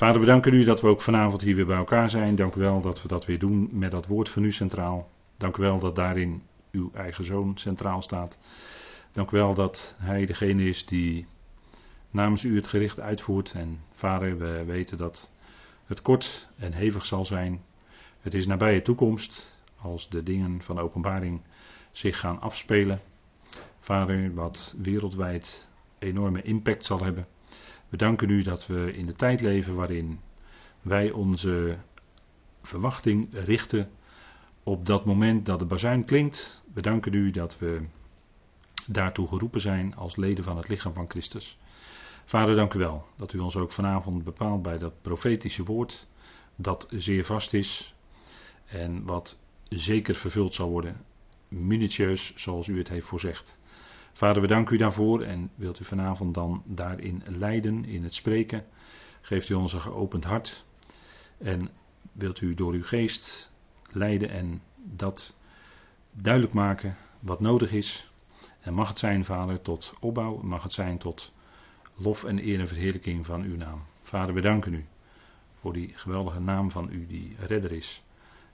Vader, we danken u dat we ook vanavond hier weer bij elkaar zijn. Dank u wel dat we dat weer doen met dat woord van u centraal. Dank u wel dat daarin uw eigen zoon centraal staat. Dank u wel dat hij degene is die namens u het gericht uitvoert. En vader, we weten dat het kort en hevig zal zijn. Het is nabije toekomst als de dingen van openbaring zich gaan afspelen. Vader, wat wereldwijd enorme impact zal hebben. We danken u dat we in de tijd leven waarin wij onze verwachting richten op dat moment dat de bazuin klinkt. We danken u dat we daartoe geroepen zijn als leden van het lichaam van Christus. Vader, dank u wel dat u ons ook vanavond bepaalt bij dat profetische woord, dat zeer vast is en wat zeker vervuld zal worden, minutieus zoals u het heeft voorzegd. Vader, we danken u daarvoor en wilt u vanavond dan daarin leiden, in het spreken. Geeft u ons een geopend hart en wilt u door uw geest leiden en dat duidelijk maken wat nodig is. En mag het zijn, Vader, tot opbouw, mag het zijn tot lof en eer en verheerlijking van uw naam. Vader, we danken u voor die geweldige naam van u die redder is.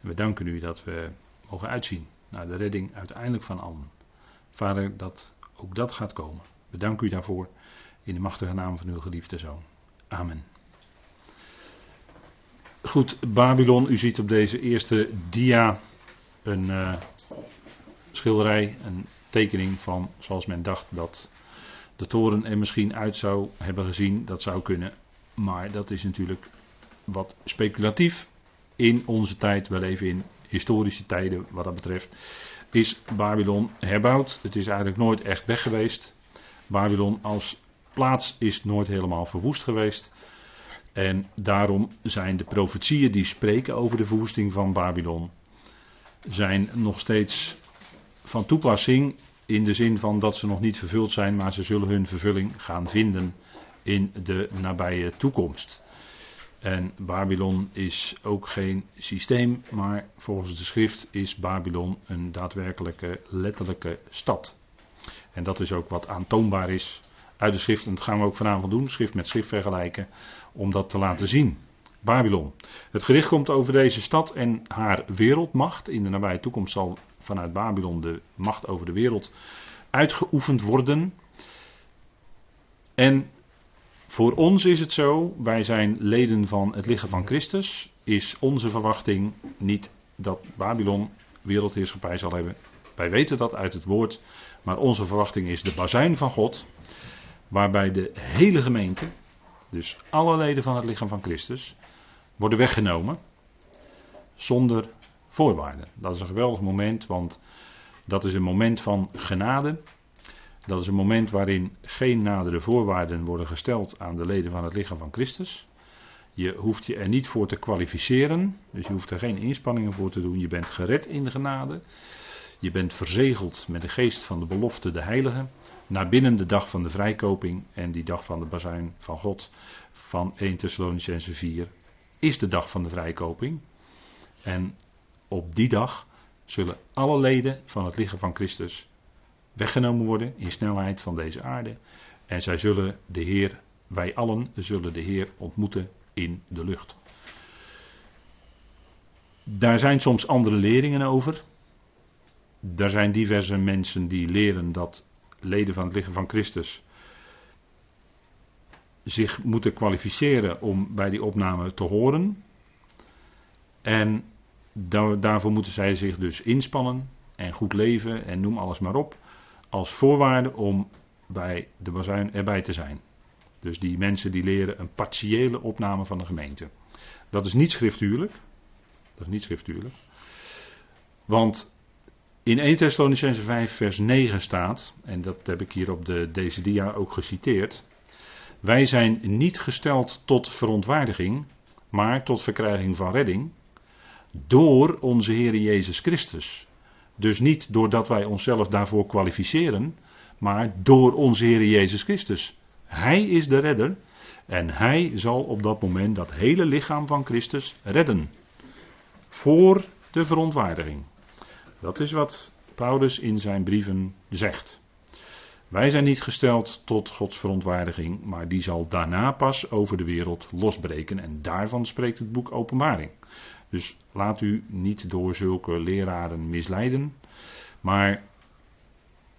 En we danken u dat we mogen uitzien naar de redding uiteindelijk van allen. Vader, dat ook dat gaat komen. We u daarvoor in de machtige naam van uw geliefde zoon. Amen. Goed, Babylon, u ziet op deze eerste dia een uh, schilderij, een tekening van zoals men dacht dat de toren er misschien uit zou hebben gezien. Dat zou kunnen, maar dat is natuurlijk wat speculatief in onze tijd, wel even in historische tijden wat dat betreft is Babylon herbouwd. Het is eigenlijk nooit echt weg geweest. Babylon als plaats is nooit helemaal verwoest geweest. En daarom zijn de profetieën die spreken over de verwoesting van Babylon, zijn nog steeds van toepassing in de zin van dat ze nog niet vervuld zijn, maar ze zullen hun vervulling gaan vinden in de nabije toekomst. En Babylon is ook geen systeem, maar volgens de schrift is Babylon een daadwerkelijke letterlijke stad. En dat is ook wat aantoonbaar is uit de schrift. En dat gaan we ook vanavond doen, schrift met schrift vergelijken, om dat te laten zien. Babylon. Het gericht komt over deze stad en haar wereldmacht. In de nabije toekomst zal vanuit Babylon de macht over de wereld uitgeoefend worden. En voor ons is het zo, wij zijn leden van het lichaam van Christus, is onze verwachting niet dat Babylon wereldheerschappij zal hebben. Wij weten dat uit het woord, maar onze verwachting is de bazuin van God, waarbij de hele gemeente, dus alle leden van het lichaam van Christus, worden weggenomen zonder voorwaarden. Dat is een geweldig moment, want dat is een moment van genade. Dat is een moment waarin geen nadere voorwaarden worden gesteld aan de leden van het lichaam van Christus. Je hoeft je er niet voor te kwalificeren, dus je hoeft er geen inspanningen voor te doen. Je bent gered in de genade. Je bent verzegeld met de geest van de belofte, de heilige. Naar binnen de dag van de vrijkoping en die dag van de bazuin van God van 1 Thessalonicense 4 is de dag van de vrijkoping. En op die dag zullen alle leden van het lichaam van Christus weggenomen worden in snelheid van deze aarde. En zij zullen de Heer, wij allen zullen de Heer ontmoeten in de lucht. Daar zijn soms andere leringen over. Er zijn diverse mensen die leren dat leden van het lichaam van Christus zich moeten kwalificeren om bij die opname te horen. En daarvoor moeten zij zich dus inspannen en goed leven en noem alles maar op als voorwaarde om bij de bazuin erbij te zijn. Dus die mensen die leren een partiële opname van de gemeente. Dat is niet schriftuurlijk. Dat is niet schriftuurlijk. Want in 1 Thessalonicense 5 vers 9 staat, en dat heb ik hier op de, deze dia ook geciteerd. Wij zijn niet gesteld tot verontwaardiging, maar tot verkrijging van redding door onze Heer Jezus Christus. Dus niet doordat wij onszelf daarvoor kwalificeren, maar door onze Heer Jezus Christus. Hij is de redder en hij zal op dat moment dat hele lichaam van Christus redden. Voor de verontwaardiging. Dat is wat Paulus in zijn brieven zegt. Wij zijn niet gesteld tot Gods verontwaardiging, maar die zal daarna pas over de wereld losbreken. En daarvan spreekt het boek Openbaring. Dus laat u niet door zulke leraren misleiden. Maar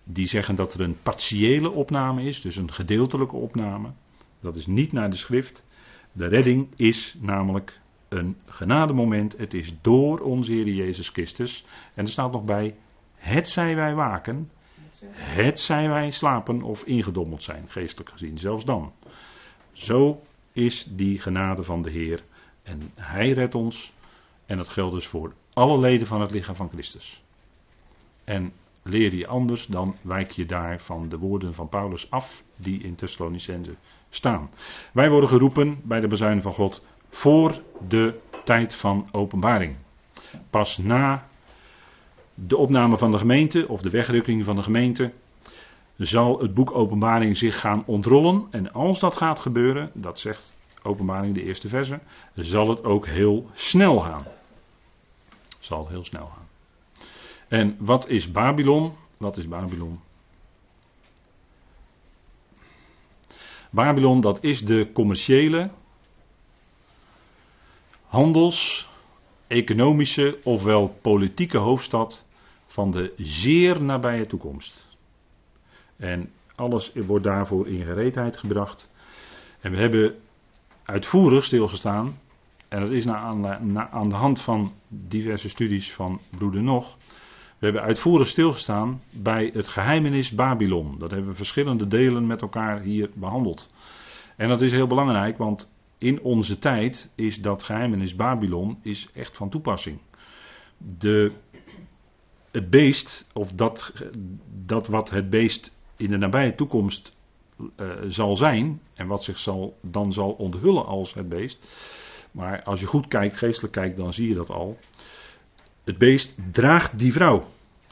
die zeggen dat er een partiële opname is, dus een gedeeltelijke opname. Dat is niet naar de schrift. De redding is namelijk een genademoment. Het is door onze Heer Jezus Christus. En er staat nog bij, het zij wij waken, het zij wij slapen of ingedommeld zijn, geestelijk gezien, zelfs dan. Zo is die genade van de Heer. En Hij redt ons. En dat geldt dus voor alle leden van het lichaam van Christus. En leer je anders, dan wijk je daar van de woorden van Paulus af, die in Thessalonicense staan. Wij worden geroepen bij de bezuin van God voor de tijd van openbaring. Pas na de opname van de gemeente of de wegrukking van de gemeente zal het boek Openbaring zich gaan ontrollen. En als dat gaat gebeuren, dat zegt Openbaring de eerste verse, zal het ook heel snel gaan. Zal heel snel gaan. En wat is Babylon? Wat is Babylon? Babylon, dat is de commerciële, handels, economische ofwel politieke hoofdstad van de zeer nabije toekomst. En alles wordt daarvoor in gereedheid gebracht. En we hebben uitvoerig stilgestaan, en dat is aan, de hand van diverse studies van Broeder Nog, we hebben uitvoerig stilgestaan bij het geheimenis Babylon. Dat hebben we verschillende delen met elkaar hier behandeld. En dat is heel belangrijk, want in onze tijd is dat geheimenis Babylon is echt van toepassing. De, het beest, of dat, dat wat het beest in de nabije toekomst uh, zal zijn, en wat zich zal, dan zal onthullen als het beest. Maar als je goed kijkt, geestelijk kijkt, dan zie je dat al. Het beest draagt die vrouw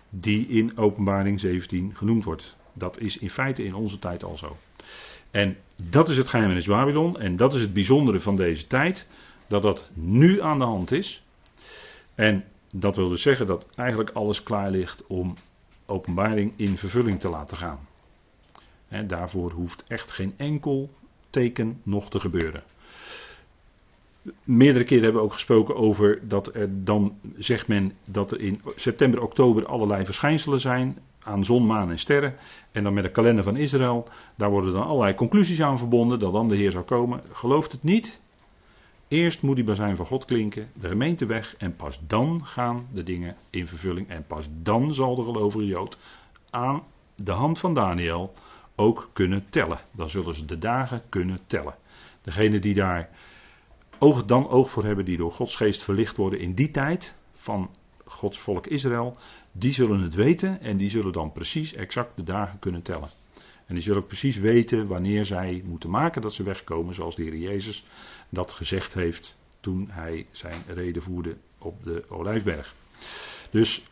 die in Openbaring 17 genoemd wordt. Dat is in feite in onze tijd al zo. En dat is het geheimenis Babylon en dat is het bijzondere van deze tijd, dat dat nu aan de hand is. En dat wil dus zeggen dat eigenlijk alles klaar ligt om openbaring in vervulling te laten gaan. Daarvoor hoeft echt geen enkel teken nog te gebeuren. Meerdere keren hebben we ook gesproken over dat er dan zegt men dat er in september, oktober allerlei verschijnselen zijn aan zon, maan en sterren. En dan met de kalender van Israël, daar worden dan allerlei conclusies aan verbonden dat dan de Heer zou komen. Gelooft het niet? Eerst moet die bazuin van God klinken, de gemeente weg en pas dan gaan de dingen in vervulling. En pas dan zal de gelovige Jood aan de hand van Daniel ook kunnen tellen. Dan zullen ze de dagen kunnen tellen. Degene die daar oog dan oog voor hebben die door Gods geest verlicht worden in die tijd van Gods volk Israël, die zullen het weten en die zullen dan precies exact de dagen kunnen tellen. En die zullen ook precies weten wanneer zij moeten maken dat ze wegkomen, zoals de Heer Jezus dat gezegd heeft toen hij zijn reden voerde op de Olijfberg. Dus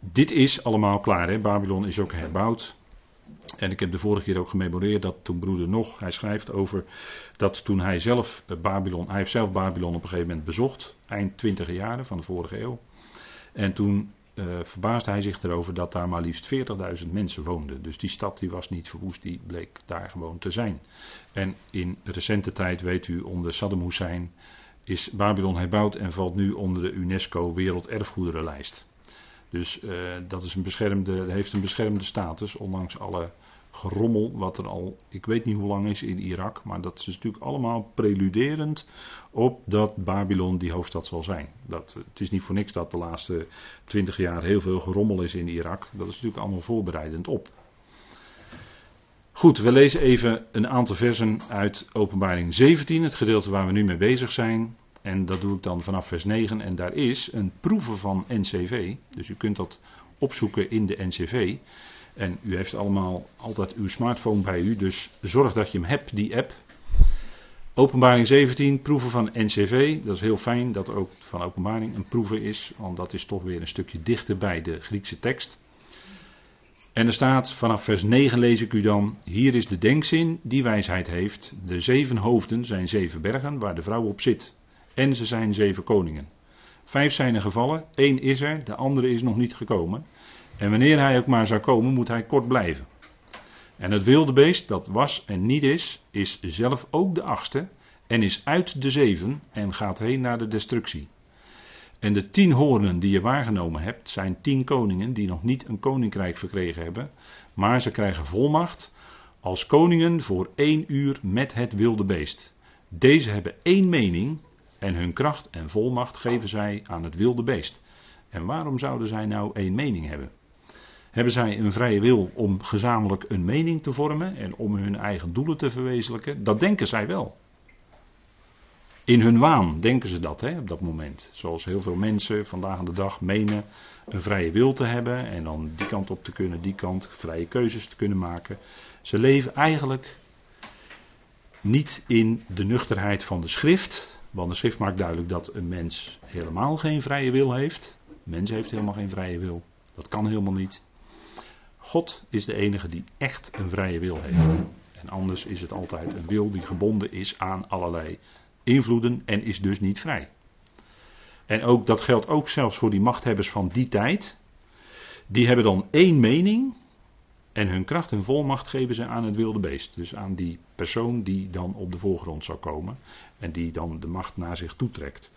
dit is allemaal klaar. Hè? Babylon is ook herbouwd. En ik heb de vorige keer ook gememoreerd dat toen broeder nog, hij schrijft over dat toen hij zelf Babylon, hij heeft zelf Babylon op een gegeven moment bezocht, eind twintige jaren van de vorige eeuw. En toen uh, verbaasde hij zich erover dat daar maar liefst 40.000 mensen woonden. Dus die stad die was niet verwoest, die bleek daar gewoon te zijn. En in recente tijd, weet u, onder Saddam Hussein is Babylon herbouwd en valt nu onder de UNESCO Werelderfgoederenlijst. Dus uh, dat is een beschermde, heeft een beschermde status, ondanks alle gerommel wat er al, ik weet niet hoe lang is in Irak, maar dat is natuurlijk allemaal preluderend op dat Babylon die hoofdstad zal zijn. Dat, het is niet voor niks dat de laatste twintig jaar heel veel gerommel is in Irak. Dat is natuurlijk allemaal voorbereidend op. Goed, we lezen even een aantal versen uit Openbaring 17, het gedeelte waar we nu mee bezig zijn. En dat doe ik dan vanaf vers 9. En daar is een proeven van NCV. Dus u kunt dat opzoeken in de NCV. En u heeft allemaal altijd uw smartphone bij u. Dus zorg dat je hem hebt, die app. Openbaring 17, proeven van NCV. Dat is heel fijn dat ook van openbaring een proeven is. Want dat is toch weer een stukje dichter bij de Griekse tekst. En er staat vanaf vers 9 lees ik u dan. Hier is de denkzin die wijsheid heeft. De zeven hoofden zijn zeven bergen waar de vrouw op zit. En ze zijn zeven koningen. Vijf zijn er gevallen, één is er, de andere is nog niet gekomen. En wanneer hij ook maar zou komen, moet hij kort blijven. En het wilde beest dat was en niet is, is zelf ook de achtste en is uit de zeven en gaat heen naar de destructie. En de tien hoornen die je waargenomen hebt, zijn tien koningen die nog niet een koninkrijk verkregen hebben, maar ze krijgen volmacht als koningen voor één uur met het wilde beest. Deze hebben één mening en hun kracht en volmacht geven zij aan het wilde beest. En waarom zouden zij nou één mening hebben? Hebben zij een vrije wil om gezamenlijk een mening te vormen en om hun eigen doelen te verwezenlijken? Dat denken zij wel. In hun waan denken ze dat hè, op dat moment. Zoals heel veel mensen vandaag aan de dag menen een vrije wil te hebben en dan die kant op te kunnen, die kant, vrije keuzes te kunnen maken. Ze leven eigenlijk niet in de nuchterheid van de schrift, want de schrift maakt duidelijk dat een mens helemaal geen vrije wil heeft. Mens heeft helemaal geen vrije wil. Dat kan helemaal niet. God is de enige die echt een vrije wil heeft. En anders is het altijd een wil die gebonden is aan allerlei invloeden en is dus niet vrij. En ook, dat geldt ook zelfs voor die machthebbers van die tijd. Die hebben dan één mening en hun kracht en volmacht geven ze aan het wilde beest. Dus aan die persoon die dan op de voorgrond zou komen en die dan de macht naar zich toetrekt.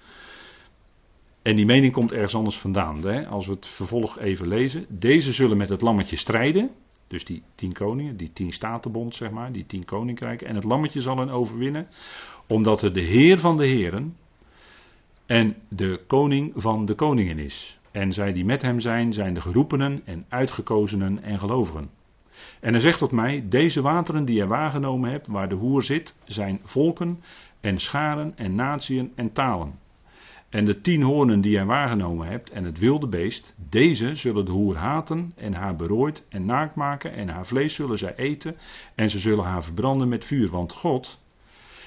En die mening komt ergens anders vandaan. Hè? Als we het vervolg even lezen. Deze zullen met het lammetje strijden. Dus die tien koningen, die tien statenbond, zeg maar, die tien koninkrijken. En het lammetje zal hen overwinnen, omdat er de Heer van de Heren en de koning van de koningen is. En zij die met hem zijn, zijn de geroepenen en uitgekozenen en gelovigen. En hij zegt tot mij: Deze wateren die je waargenomen hebt, waar de hoer zit, zijn volken en scharen en natieën en talen. En de tien hoornen die jij waargenomen hebt en het wilde beest, deze zullen de hoer haten en haar berooid en naakt maken en haar vlees zullen zij eten en ze zullen haar verbranden met vuur. Want God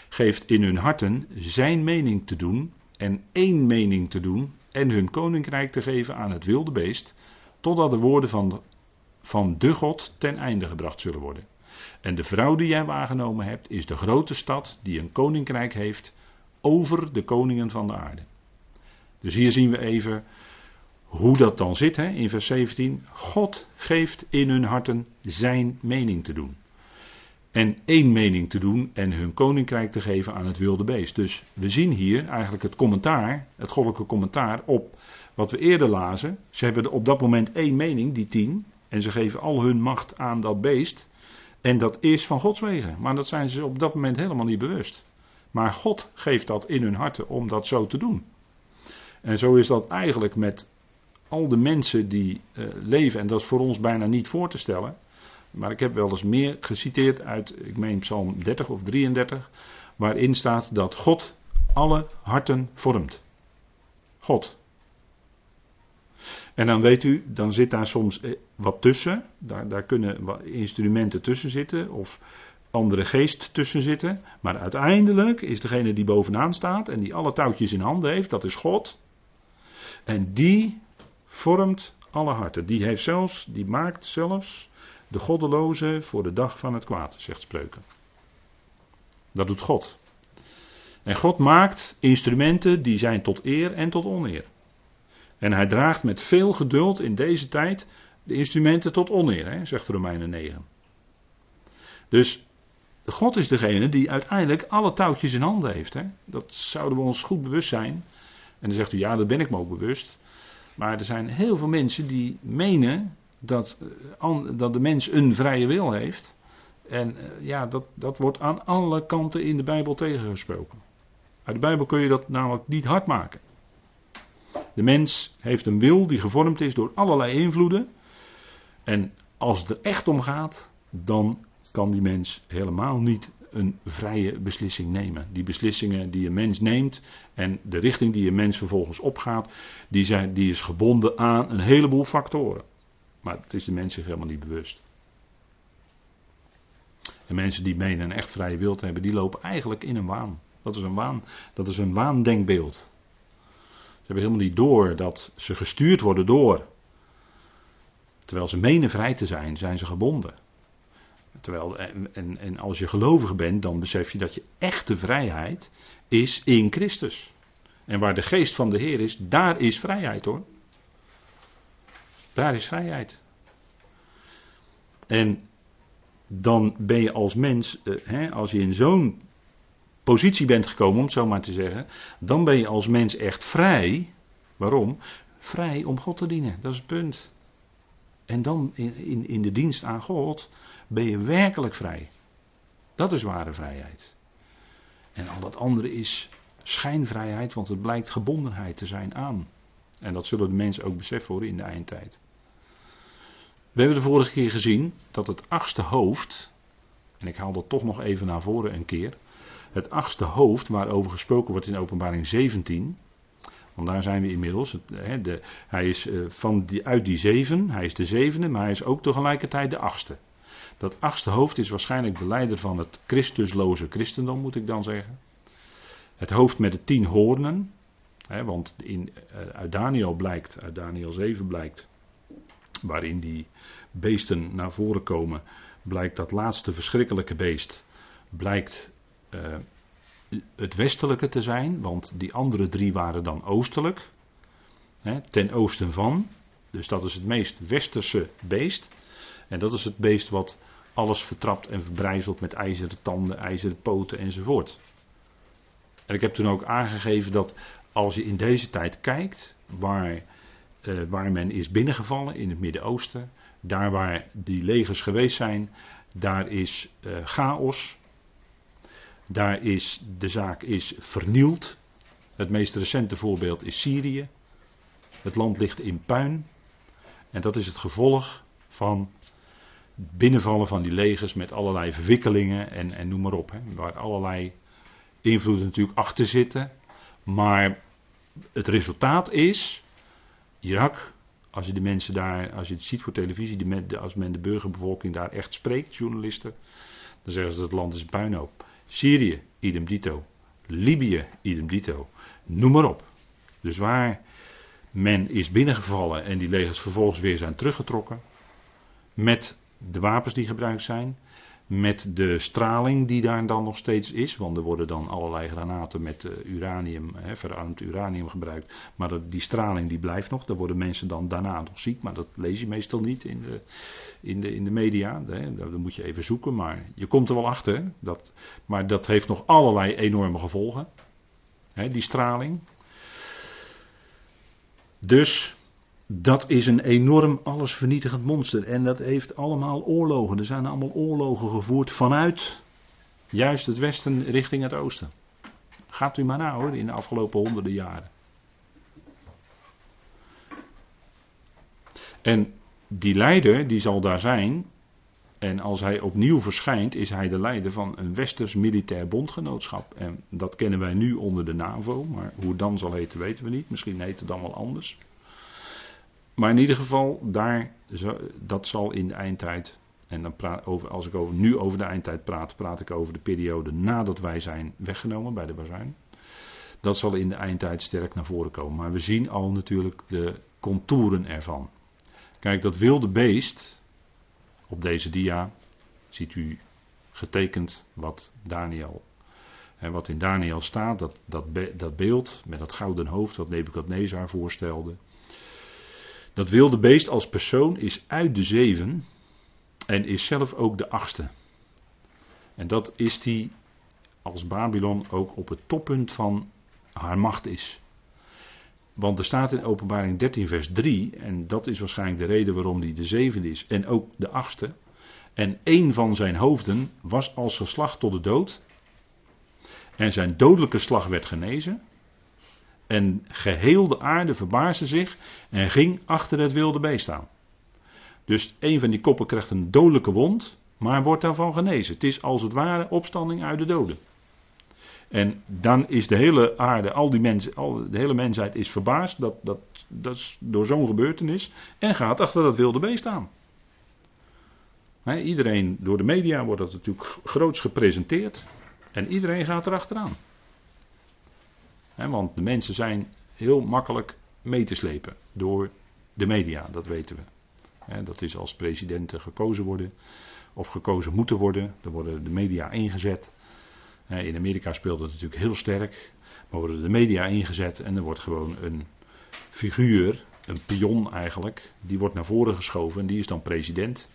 geeft in hun harten zijn mening te doen en één mening te doen en hun koninkrijk te geven aan het wilde beest, totdat de woorden van van de God ten einde gebracht zullen worden. En de vrouw die jij waargenomen hebt is de grote stad die een koninkrijk heeft over de koningen van de aarde. Dus hier zien we even hoe dat dan zit hè, in vers 17. God geeft in hun harten zijn mening te doen. En één mening te doen en hun koninkrijk te geven aan het wilde beest. Dus we zien hier eigenlijk het commentaar, het goddelijke commentaar op wat we eerder lazen. Ze hebben op dat moment één mening, die tien. En ze geven al hun macht aan dat beest. En dat is van Gods wegen. Maar dat zijn ze op dat moment helemaal niet bewust. Maar God geeft dat in hun harten om dat zo te doen. En zo is dat eigenlijk met al de mensen die uh, leven, en dat is voor ons bijna niet voor te stellen. Maar ik heb wel eens meer geciteerd uit, ik meen Psalm 30 of 33, waarin staat dat God alle harten vormt. God. En dan weet u, dan zit daar soms eh, wat tussen. Daar, daar kunnen instrumenten tussen zitten of andere geest tussen zitten. Maar uiteindelijk is degene die bovenaan staat en die alle touwtjes in handen heeft, dat is God. En die vormt alle harten. Die heeft zelfs, die maakt zelfs de goddeloze voor de dag van het kwaad, zegt Spreuken. Dat doet God. En God maakt instrumenten die zijn tot eer en tot oneer. En hij draagt met veel geduld in deze tijd de instrumenten tot oneer, hè, zegt Romeinen 9. Dus God is degene die uiteindelijk alle touwtjes in handen heeft. Hè. Dat zouden we ons goed bewust zijn. En dan zegt u, ja, dat ben ik me ook bewust. Maar er zijn heel veel mensen die menen dat, eh, dat de mens een vrije wil heeft. En eh, ja, dat, dat wordt aan alle kanten in de Bijbel tegengesproken. Uit de Bijbel kun je dat namelijk niet hard maken. De mens heeft een wil die gevormd is door allerlei invloeden. En als het er echt om gaat, dan kan die mens helemaal niet een vrije beslissing nemen. Die beslissingen die een mens neemt en de richting die een mens vervolgens opgaat, die, zijn, die is gebonden aan een heleboel factoren. Maar het is de mens zich helemaal niet bewust. En mensen die menen een echt vrije wil te hebben, die lopen eigenlijk in een waan. Dat is een waan. Dat is een waandenkbeeld. Hebben helemaal niet door dat ze gestuurd worden door. Terwijl ze menen vrij te zijn, zijn ze gebonden. Terwijl, en, en, als je gelovig bent, dan besef je dat je echte vrijheid is in Christus. En waar de geest van de Heer is, daar is vrijheid hoor. Daar is vrijheid. En dan ben je als mens, eh, als je in zo'n positie bent gekomen, om het zo maar te zeggen, dan ben je als mens echt vrij. Waarom? Vrij om God te dienen, dat is het punt. En dan in, in, in de dienst aan God ben je werkelijk vrij. Dat is ware vrijheid. En al dat andere is schijnvrijheid, want het blijkt gebondenheid te zijn aan. En dat zullen de mensen ook beseffen hoor in de eindtijd. We hebben de vorige keer gezien dat het achtste hoofd, en ik haal dat toch nog even naar voren een keer, het achtste hoofd waarover gesproken wordt in openbaring 17, want daar zijn we inmiddels, de, hij is eh, van die, uit die zeven, hij is de zevende, maar hij is ook tegelijkertijd de achtste. Dat achtste hoofd is waarschijnlijk de leider van het Christusloze christendom, moet ik dan zeggen. Het hoofd met de tien hoornen, want in, eh, uit Daniel blijkt, uit Daniel 7 blijkt, waarin die beesten naar voren komen, blijkt dat laatste verschrikkelijke beest, blijkt uh, het westelijke te zijn, want die andere drie waren dan oostelijk, hè, ten oosten van. Dus dat is het meest westerse beest. En dat is het beest wat alles vertrapt en verbrijzelt met ijzeren tanden, ijzeren poten enzovoort. En ik heb toen ook aangegeven dat als je in deze tijd kijkt waar, uh, waar men is binnengevallen in het Midden-Oosten, daar waar die legers geweest zijn, daar is uh, chaos, daar is de zaak is vernield. Het meest recente voorbeeld is Syrië. Het land ligt in puin. En dat is het gevolg van binnenvallen van die legers met allerlei verwikkelingen en, en noem maar op. Hè, waar allerlei invloeden natuurlijk achter zitten. Maar het resultaat is, Irak, als je de mensen daar, als je het ziet voor televisie, als men de burgerbevolking daar echt spreekt, journalisten, dan zeggen ze dat het land is een puinhoop. Syrië, idem dito. Libië, idem dito. Noem maar op. Dus waar men is binnengevallen en die legers vervolgens weer zijn teruggetrokken. Met de wapens die gebruikt zijn. Met de straling die daar dan nog steeds is. Want er worden dan allerlei granaten met uh, uranium, hè, verarmd uranium gebruikt. Maar dat, die straling die blijft nog. Daar worden mensen dan daarna nog ziek. Maar dat lees je meestal niet in de, in de, in de media. Hè. Dat moet je even zoeken. Maar je komt er wel achter. Dat, maar dat heeft nog allerlei enorme gevolgen. Hè, die straling. Dus dat is een enorm allesvernietigend monster. En dat heeft allemaal oorlogen. Er zijn allemaal oorlogen gevoerd vanuit juist het westen richting het oosten. Gaat u maar na hoor, in de afgelopen honderden jaren. En die leider, die zal daar zijn. En als hij opnieuw verschijnt, is hij de leider van een westers militair bondgenootschap. En dat kennen wij nu onder de NAVO, maar hoe het dan zal heten weten we niet. Misschien heet het dan wel anders. Maar in ieder geval, daar, dat zal in de eindtijd. En dan praat over, als ik over, nu over de eindtijd praat, praat ik over de periode nadat wij zijn weggenomen bij de bazuin. Dat zal in de eindtijd sterk naar voren komen. Maar we zien al natuurlijk de contouren ervan. Kijk, dat wilde beest, op deze dia, ziet u getekend wat Daniel, hè, wat in Daniel staat, dat, dat, dat beeld met dat gouden hoofd wat Nebukadnezar voorstelde. Dat wilde beest als persoon is uit de zeven en is zelf ook de achtste. En dat is die als Babylon ook op het toppunt van haar macht is. Want er staat in Openbaring 13, vers 3, en dat is waarschijnlijk de reden waarom die de zevende is en ook de achtste. En een van zijn hoofden was als geslacht tot de dood. En zijn dodelijke slag werd genezen. En geheel de aarde verbaasde zich en ging achter het wilde beest aan. Dus een van die koppen krijgt een dodelijke wond, maar wordt daarvan genezen. Het is als het ware opstanding uit de doden. En dan is de hele aarde, al die mensen, al, de hele mensheid is verbaasd dat, dat, dat is door zo'n gebeurtenis en gaat achter dat wilde beest aan. iedereen, door de media wordt dat natuurlijk groots gepresenteerd en iedereen gaat erachteraan want de mensen zijn heel makkelijk mee te slepen door de media, dat weten we. dat is als presidenten gekozen worden of gekozen moeten worden, dan worden de media ingezet. in Amerika speelt het natuurlijk heel sterk, maar worden de media ingezet en er wordt gewoon een figuur, een pion eigenlijk, die wordt naar voren geschoven en die is dan president.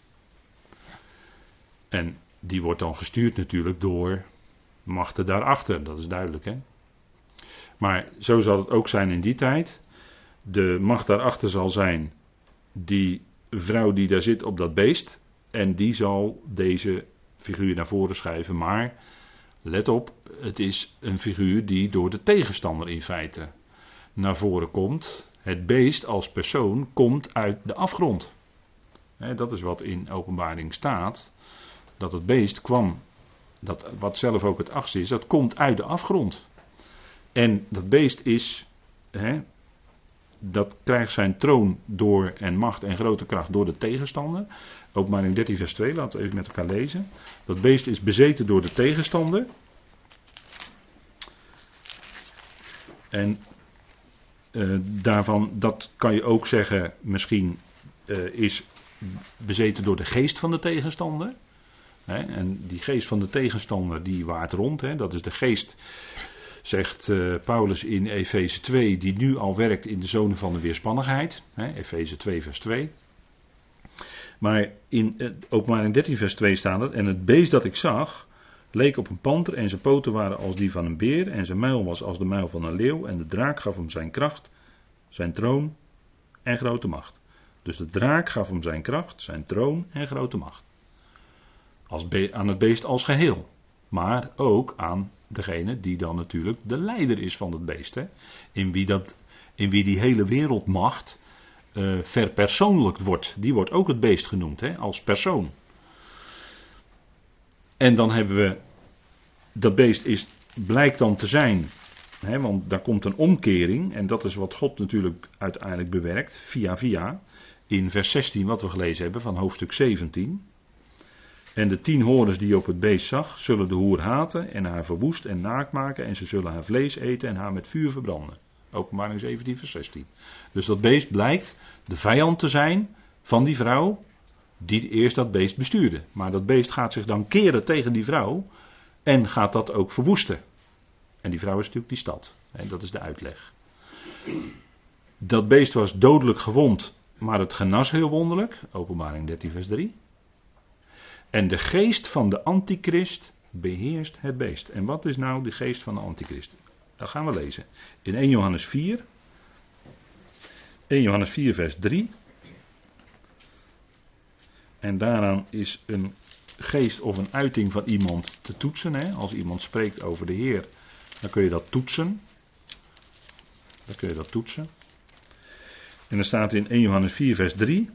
En die wordt dan gestuurd natuurlijk door machten daarachter, dat is duidelijk. Hè? Maar zo zal het ook zijn in die tijd. De macht daarachter zal zijn die vrouw die daar zit op dat beest. En die zal deze figuur naar voren schuiven. Maar let op, het is een figuur die door de tegenstander in feite naar voren komt. Het beest als persoon komt uit de afgrond. dat is wat in openbaring staat. Dat het beest kwam, dat, wat zelf ook het achtste is, dat komt uit de afgrond. En dat beest is, dat krijgt zijn troon door en macht en grote kracht door de tegenstander. Ook maar in 13 vers 2, laten we even met elkaar lezen. Dat beest is bezeten door de tegenstander. En uh, daarvan, dat kan je ook zeggen, misschien uh, is bezeten door de geest van de tegenstander. Hè, en die geest van de tegenstander die waart rond. Hè, dat is de geest zegt uh, Paulus in Efeze 2, die nu al werkt in de zone van de weerspannigheid. Efeze 2, vers 2. Maar in, uh, ook maar in 13 vers 2 staat het. En het beest dat ik zag, leek op een panter en zijn poten waren als die van een beer en zijn muil was als de muil van een leeuw en de draak gaf hem zijn kracht, zijn troon en grote macht. Dus de draak gaf hem zijn kracht, zijn troon en grote macht. Als aan het beest als geheel. Maar ook aan degene die dan natuurlijk de leider is van het beest. Hè? In, wie dat, in wie die hele wereldmacht uh, verpersoonlijkt wordt. Die wordt ook het beest genoemd, hè? als persoon. En dan hebben we, dat beest is, blijkt dan te zijn, hè, want daar komt een omkering. En dat is wat God natuurlijk uiteindelijk bewerkt, via via. In vers 16 wat we gelezen hebben van hoofdstuk 17. En de tien horens die je op het beest zag, zullen de hoer haten en haar verwoest en naakt maken. En ze zullen haar vlees eten en haar met vuur verbranden. Openbaring 17, vers 16. Dus dat beest blijkt de vijand te zijn van die vrouw die eerst dat beest bestuurde. Maar dat beest gaat zich dan keren tegen die vrouw en gaat dat ook verwoesten. En die vrouw is natuurlijk die stad. En dat is de uitleg. Dat beest was dodelijk gewond, maar het genas heel wonderlijk. Openbaring 13, vers 3. En de geest van de antichrist beheerst het beest. En wat is nou de geest van de antichrist? Dat gaan we lezen. In 1 Johannes 4. 1 Johannes 4, vers 3. En daaraan is een geest of een uiting van iemand te toetsen. Hè? Als iemand spreekt over de Heer, dan kun je dat toetsen. Dan kun je dat toetsen. En er staat in 1 Johannes 4, vers 3.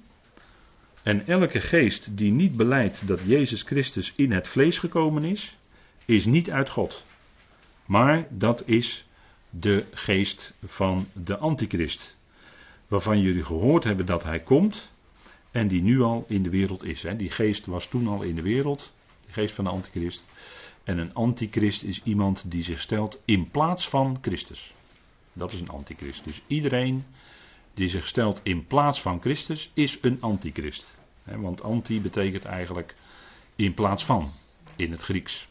En elke geest die niet beleidt dat Jezus Christus in het vlees gekomen is, is niet uit God. Maar dat is de geest van de antichrist. Waarvan jullie gehoord hebben dat hij komt en die nu al in de wereld is. Die geest was toen al in de wereld, de geest van de antichrist. En een antichrist is iemand die zich stelt in plaats van Christus. Dat is een antichrist. Dus iedereen die zich stelt in plaats van Christus is een antichrist. Want anti betekent eigenlijk in plaats van in het Grieks.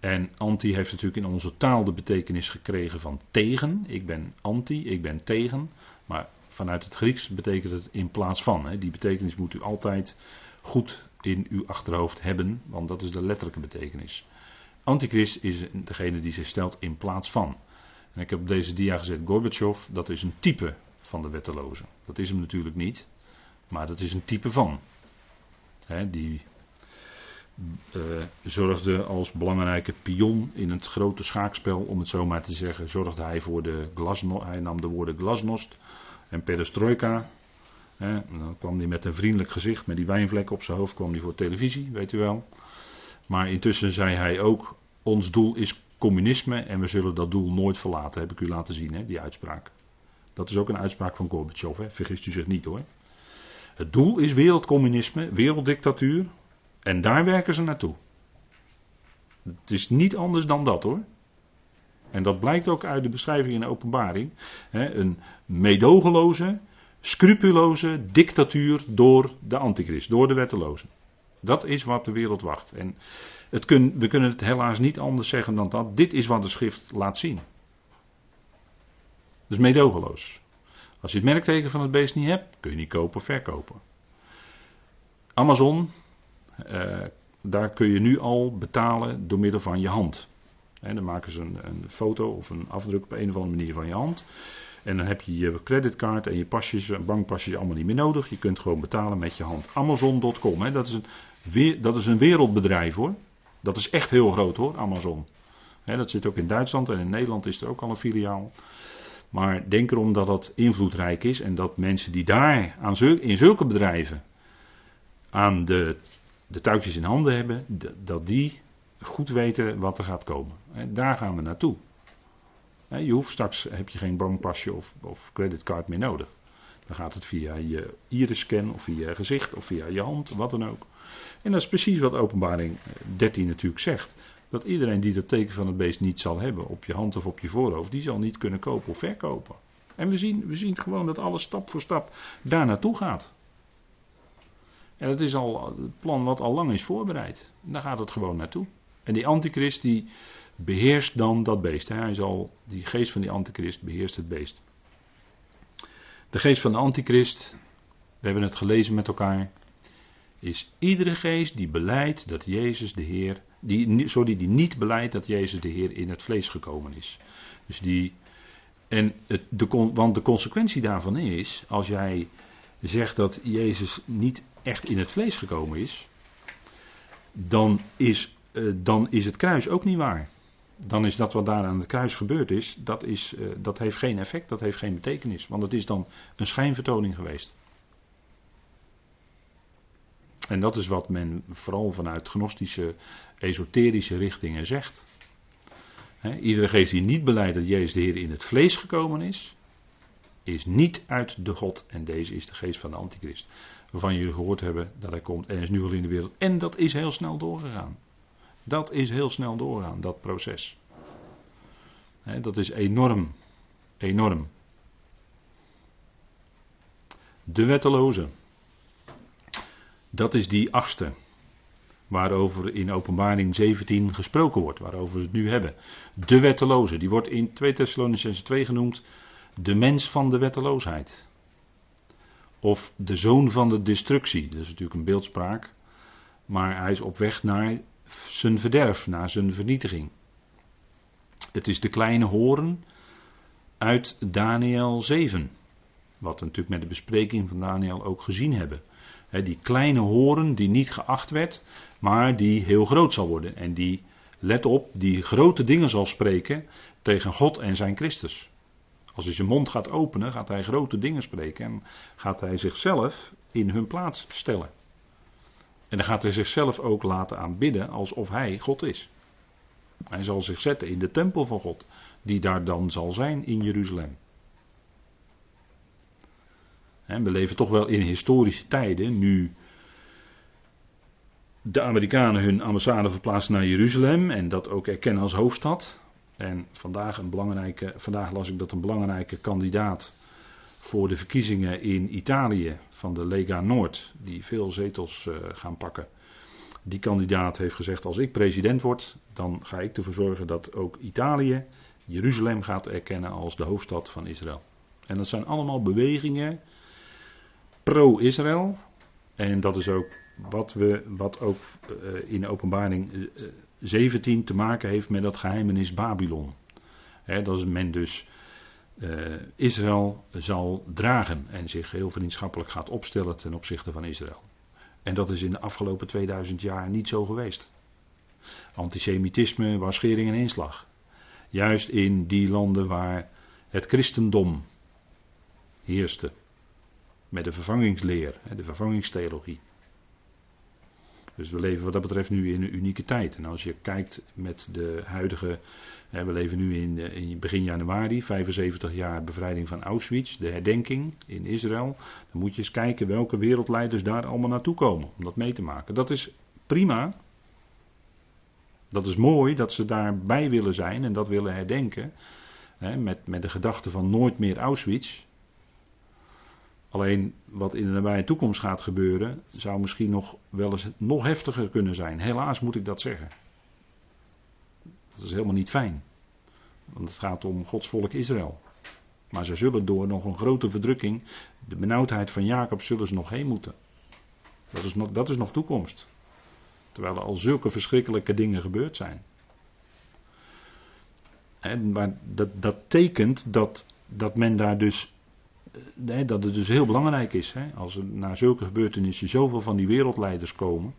En anti heeft natuurlijk in onze taal de betekenis gekregen van tegen. Ik ben anti, ik ben tegen. Maar vanuit het Grieks betekent het in plaats van. Die betekenis moet u altijd goed in uw achterhoofd hebben, want dat is de letterlijke betekenis. Antichrist is degene die zich stelt in plaats van. En ik heb op deze dia gezet Gorbachev, dat is een type van de wetteloze. Dat is hem natuurlijk niet, maar dat is een type van. die uh, zorgde als belangrijke pion in het grote schaakspel, om het zo maar te zeggen, zorgde hij voor de glasnost. Hij nam de woorden glasnost en perestroika. dan kwam hij met een vriendelijk gezicht, met die wijnvlek op zijn hoofd, kwam hij voor televisie, weet u wel. Maar intussen zei hij ook, ons doel is communisme en we zullen dat doel nooit verlaten, heb ik u laten zien, die uitspraak. Dat is ook een uitspraak van Gorbachev, hè? vergist u zich niet hoor. Het doel is wereldcommunisme, werelddictatuur, en daar werken ze naartoe. Het is niet anders dan dat hoor. En dat blijkt ook uit de beschrijving in de openbaring. een meedogenloze, scrupuloze dictatuur door de antichrist, door de wettelozen. Dat is wat de wereld wacht. En het kun, we kunnen het helaas niet anders zeggen dan dat. Dit is wat de schrift laat zien. Dus meedogenloos. Als je het merkteken van het beest niet hebt, kun je niet kopen of verkopen. Amazon, uh, daar kun je nu al betalen door middel van je hand. Dan maken ze een, een, foto of een afdruk op een of andere manier van je hand. En dan heb je je creditcard en je pasjes, bankpasjes allemaal niet meer nodig. Je kunt gewoon betalen met je hand. Amazon.com, dat, is een, dat is een wereldbedrijf hoor. Dat is echt heel groot hoor, Amazon. dat zit ook in Duitsland en in Nederland is er ook al een filiaal. Maar denk erom dat dat invloedrijk is en dat mensen die daar aan in zulke bedrijven aan de, de touwtjes in handen hebben, dat die goed weten wat er gaat komen. Daar gaan we naartoe. Je hoeft straks, heb je geen bankpasje of, of creditcard meer nodig. Dan gaat het via je iris-scan of via je gezicht of via je hand, wat dan ook. En dat is precies wat openbaring 13 natuurlijk zegt. Dat iedereen die dat teken van het beest niet zal hebben op je hand of op je voorhoofd, die zal niet kunnen kopen of verkopen. En we zien, we zien gewoon dat alles stap voor stap daar naartoe gaat. En dat is al het plan wat al lang is voorbereid. Daar gaat het gewoon naartoe. En die antichrist die beheerst dan dat beest. Hij zal, die geest van die antichrist beheerst het beest. De geest van de antichrist, we hebben het gelezen met elkaar, is iedere geest die beleidt dat Jezus de Heer, die, sorry, die niet beleidt dat Jezus de Heer in het vlees gekomen is. Dus die, en het, de, want de consequentie daarvan is, als jij zegt dat Jezus niet echt in het vlees gekomen is, dan is, uh, dan is het kruis ook niet waar. Dan is dat wat daar aan het kruis gebeurd is, dat, is uh, dat heeft geen effect, dat heeft geen betekenis. Want het is dan een schijnvertoning geweest. En dat is wat men vooral vanuit gnostische, esoterische richtingen zegt. He, iedere geest die niet beleidt dat Jezus de Heer in het vlees gekomen is, is niet uit de God. En deze is de geest van de antichrist. Waarvan jullie gehoord hebben dat hij komt en is nu al in de wereld. En dat is heel snel doorgegaan. Dat is heel snel doorgegaan, dat proces. dat is enorm. Enorm. De wetteloze. Dat is die achtste. Waarover in openbaring 17 gesproken wordt. Waarover we het nu hebben. De wetteloze. Die wordt in 2 Thessalonicense 2 genoemd. De mens van de wetteloosheid. Of de zoon van de destructie. Dat is natuurlijk een beeldspraak. Maar hij is op weg naar zijn verderf, naar zijn vernietiging. Het is de kleine hoorn uit Daniel 7. Wat we natuurlijk met de bespreking van Daniel ook gezien hebben. Die kleine hoorn die niet geacht werd, maar die heel groot zal worden. En die, let op, die grote dingen zal spreken tegen God en zijn Christus. Als hij zijn mond gaat openen, gaat hij grote dingen spreken en gaat hij zichzelf in hun plaats stellen. En dan gaat hij zichzelf ook laten aanbidden alsof hij God is. Hij zal zich zetten in de tempel van God, die daar dan zal zijn in Jeruzalem. En we leven toch wel in historische tijden, nu de Amerikanen hun ambassade verplaatsen naar Jeruzalem en dat ook erkennen als hoofdstad. En vandaag, een belangrijke, vandaag las ik dat een belangrijke kandidaat voor de verkiezingen in Italië van de Lega Noord, die veel zetels uh, gaan pakken. Die kandidaat heeft gezegd: als ik president word, dan ga ik ervoor zorgen dat ook Italië Jeruzalem gaat erkennen als de hoofdstad van Israël. En dat zijn allemaal bewegingen pro-Israël. En dat is ook wat, we, wat ook uh, in openbaring uh, 17 te maken heeft met dat geheimenis Babylon. Dat is men dus uh, Israël zal dragen en zich heel vriendschappelijk gaat opstellen ten opzichte van Israël. En dat is in de afgelopen 2000 jaar niet zo geweest. Antisemitisme was schering en inslag. Juist in die landen waar het christendom heerste. Met de vervangingsleer, de vervangingstheologie. Dus we leven wat dat betreft nu in een unieke tijd. En als je kijkt met de huidige. we leven nu in, eh, in, begin januari, 75 jaar bevrijding van Auschwitz, de herdenking in Israël. Dan moet je eens kijken welke wereldleiders daar allemaal naartoe komen om dat mee te maken. Dat is prima. Dat is mooi dat ze daarbij willen zijn en dat willen herdenken. met, met de gedachte van nooit meer Auschwitz. Alleen wat in de nabije toekomst gaat gebeuren, zou misschien nog wel eens nog heftiger kunnen zijn. Helaas moet ik dat zeggen. Dat is helemaal niet fijn. Want het gaat om Gods volk Israël. Maar ze zullen door nog een grote verdrukking, de benauwdheid van Jacob, zullen ze nog heen moeten. Dat is nog, dat is nog toekomst. Terwijl er al zulke verschrikkelijke dingen gebeurd zijn. En, maar dat, dat tekent dat, dat men daar dus. Nee, dat het dus heel belangrijk is. Hè, als er na zulke gebeurtenissen zoveel van die wereldleiders komen.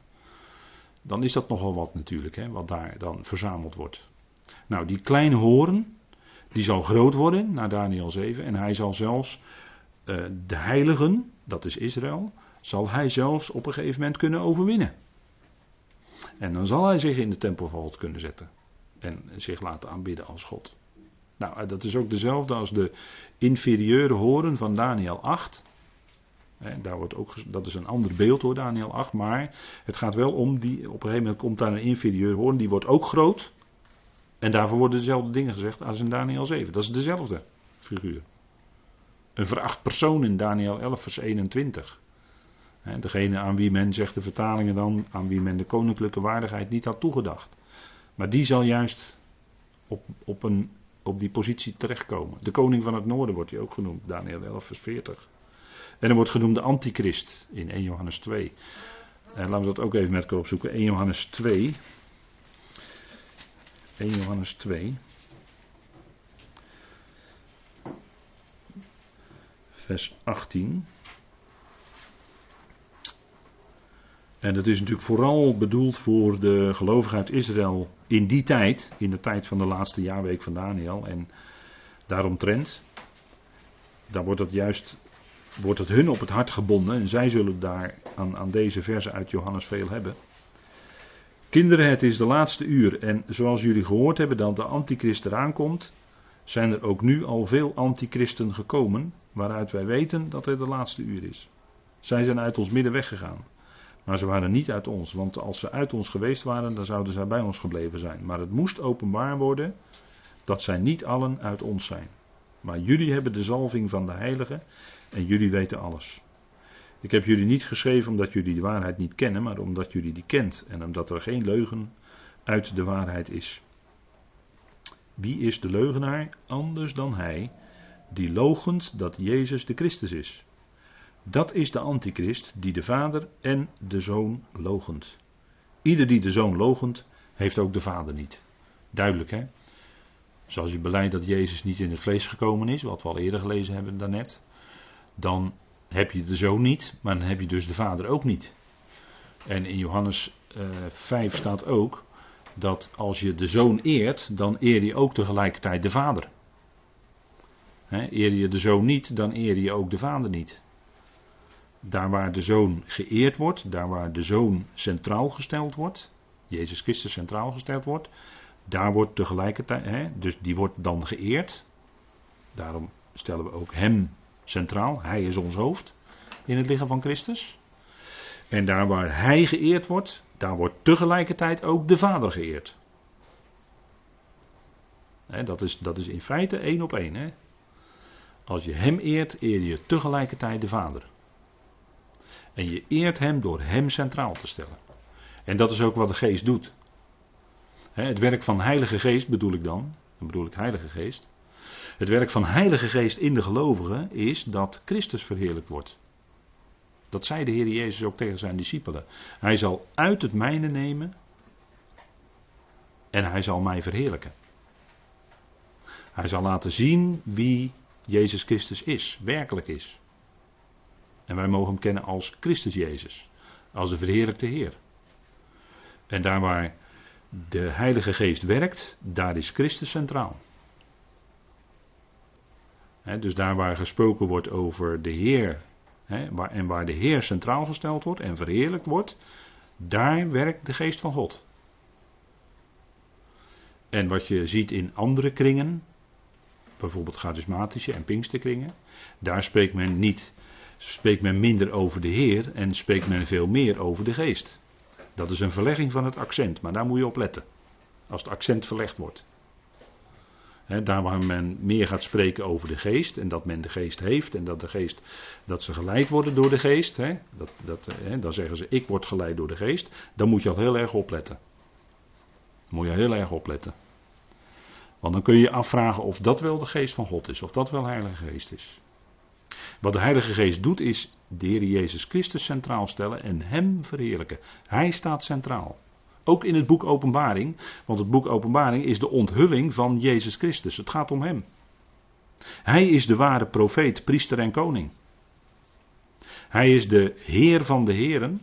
Dan is dat nogal wat natuurlijk, hè, wat daar dan verzameld wordt. Nou, die kleine hoorn, die zal groot worden, naar Daniel 7. En hij zal zelfs uh, de heiligen, dat is Israël, zal hij zelfs op een gegeven moment kunnen overwinnen. En dan zal hij zich in de tempel van God kunnen zetten. En zich laten aanbidden als God. Nou, dat is ook dezelfde als de inferieure horen van Daniel 8. daar wordt ook, dat is een ander beeld hoor, Daniel 8. Maar het gaat wel om, die, op een gegeven moment komt daar een inferieure hoorn, die wordt ook groot. En daarvoor worden dezelfde dingen gezegd als in Daniel 7. Dat is dezelfde figuur. Een veracht persoon in Daniel 11, vers 21. Degene aan wie men, zegt de vertalingen dan, aan wie men de koninklijke waardigheid niet had toegedacht. Maar die zal juist op, op, een, op die positie terechtkomen. De koning van het noorden wordt hij ook genoemd, Daniel 11, vers 40. En er wordt genoemd de antichrist in 1 Johannes 2. En laten we dat ook even met elkaar opzoeken. 1 Johannes 2. 1 Johannes 2. Vers 18. En dat is natuurlijk vooral bedoeld voor de gelovigen uit Israël in die tijd, in de tijd van de laatste jaarweek van Daniel. En daaromtrent, daar wordt het juist, wordt het hun op het hart gebonden. En zij zullen daar aan, aan deze versen uit Johannes veel hebben. Kinderen, het is de laatste uur. En zoals jullie gehoord hebben dat de antichrist eraan komt, zijn er ook nu al veel antichristen gekomen, waaruit wij weten dat het de laatste uur is. Zij zijn uit ons midden weggegaan. Maar ze waren niet uit ons, want als ze uit ons geweest waren, dan zouden zij bij ons gebleven zijn. Maar het moest openbaar worden dat zij niet allen uit ons zijn. Maar jullie hebben de zalving van de Heilige en jullie weten alles. Ik heb jullie niet geschreven omdat jullie de waarheid niet kennen, maar omdat jullie die kent en omdat er geen leugen uit de waarheid is. Wie is de leugenaar anders dan hij die logent dat Jezus de Christus is? Dat is de antichrist die de vader en de zoon logent. Ieder die de zoon logent, heeft ook de vader niet. Duidelijk hè? Zoals je beleidt dat Jezus niet in het vlees gekomen is, wat we al eerder gelezen hebben daarnet, dan heb je de zoon niet, maar dan heb je dus de vader ook niet. En in Johannes uh, eh, 5 staat ook dat als je de zoon eert, dan eer je ook tegelijkertijd de vader. Eer je de zoon niet, dan eer je ook de vader niet. Daar waar de zoon geëerd wordt, daar waar de zoon centraal gesteld wordt, Jezus Christus centraal gesteld wordt, daar wordt tegelijkertijd, hè, dus die wordt dan geëerd. Daarom stellen we ook hem centraal. Hij is ons hoofd in het lichaam van Christus. En daar waar hij geëerd wordt, daar wordt tegelijkertijd ook de Vader geëerd. dat, is, dat is in feite één op één. Hè? Als je hem eert, eer je tegelijkertijd de Vader. En je eert hem door hem centraal te stellen. En dat is ook wat de geest doet. Het werk van Heilige Geest bedoel ik dan. Dan bedoel ik Heilige Geest. Het werk van Heilige Geest in de gelovigen is dat Christus verheerlijkt wordt. Dat zei de Heer Jezus ook tegen zijn discipelen. Hij zal uit het mijne nemen en hij zal mij verheerlijken. Hij zal laten zien wie Jezus Christus is, werkelijk is. En wij mogen hem kennen als Christus Jezus, als de verheerlijkte Heer. En daar waar de Heilige Geest werkt, daar is Christus centraal. dus daar waar gesproken wordt over de Heer waar, en waar de Heer centraal gesteld wordt en verheerlijkt wordt, daar werkt de Geest van God. En wat je ziet in andere kringen, bijvoorbeeld charismatische en pinksterkringen, daar spreekt men niet spreekt men minder over de Heer en spreekt men veel meer over de Geest. Dat is een verlegging van het accent, maar daar moet je op letten. Als het accent verlegd wordt. daar waar men meer gaat spreken over de geest en dat men de geest heeft en dat de geest, dat ze geleid worden door de geest, dat, dat, dan zeggen ze ik word geleid door de geest, dan moet je al heel erg opletten. Moet je heel erg opletten. Want dan kun je je afvragen of dat wel de geest van God is, of dat wel Heilige Geest is. Wat de Heilige Geest doet is de Heer Jezus Christus centraal stellen en Hem verheerlijken. Hij staat centraal. Ook in het boek Openbaring. Want het boek Openbaring is de onthulling van Jezus Christus. Het gaat om Hem. Hij is de ware profeet, priester en koning. Hij is de Heer van de Heren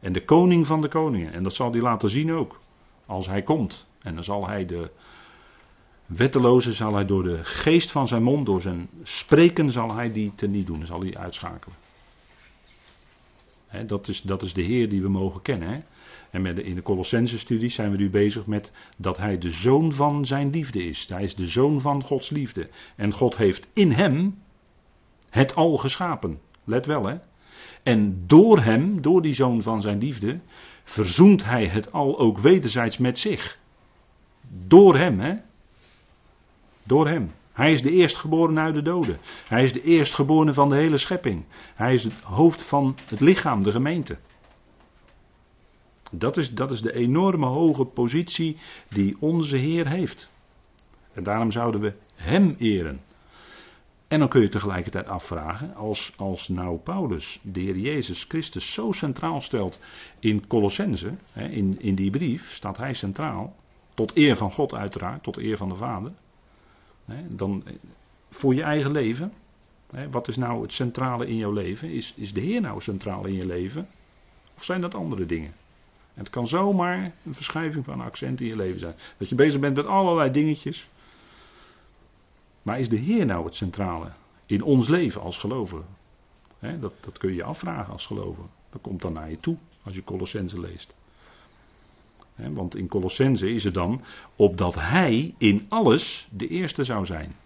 en de koning van de koningen. En dat zal hij laten zien ook. Als hij komt. En dan zal hij de wetteloze, zal hij door de geest van zijn mond, door zijn spreken, zal hij die teniet doen. Zal hij uitschakelen. dat, is, dat is de Heer die we mogen kennen. En met de, in de Colossense-studie zijn we nu bezig met dat hij de zoon van zijn liefde is. Hij is de zoon van Gods liefde. En God heeft in hem het al geschapen. Let wel hè. En door hem, door die zoon van zijn liefde, verzoent hij het al ook wederzijds met zich. Door hem, hè? Door hem. Hij is de eerstgeborene uit de doden. Hij is de eerstgeborene van de hele schepping. Hij is het hoofd van het lichaam, de gemeente. Dat is, dat is de enorme hoge positie die onze Heer heeft. En daarom zouden we Hem eren. En dan kun je tegelijkertijd afvragen, als, als nou Paulus de Heer Jezus Christus zo centraal stelt in Colossense, in, in die brief staat hij centraal, tot eer van God uiteraard, tot eer van de Vader, dan voor je eigen leven, wat is nou het centrale in jouw leven? Is, is de Heer nou centraal in je leven? Of zijn dat andere dingen? En het kan zomaar een verschuiving van accent in je leven zijn. Dat je bezig bent met allerlei dingetjes. Maar is de Heer nou het centrale in ons leven als gelovigen? dat, dat kun je je afvragen als gelovige. Dat komt dan naar je toe als je Colossense leest. Want in Colossense is het dan opdat Hij in alles de eerste zou zijn.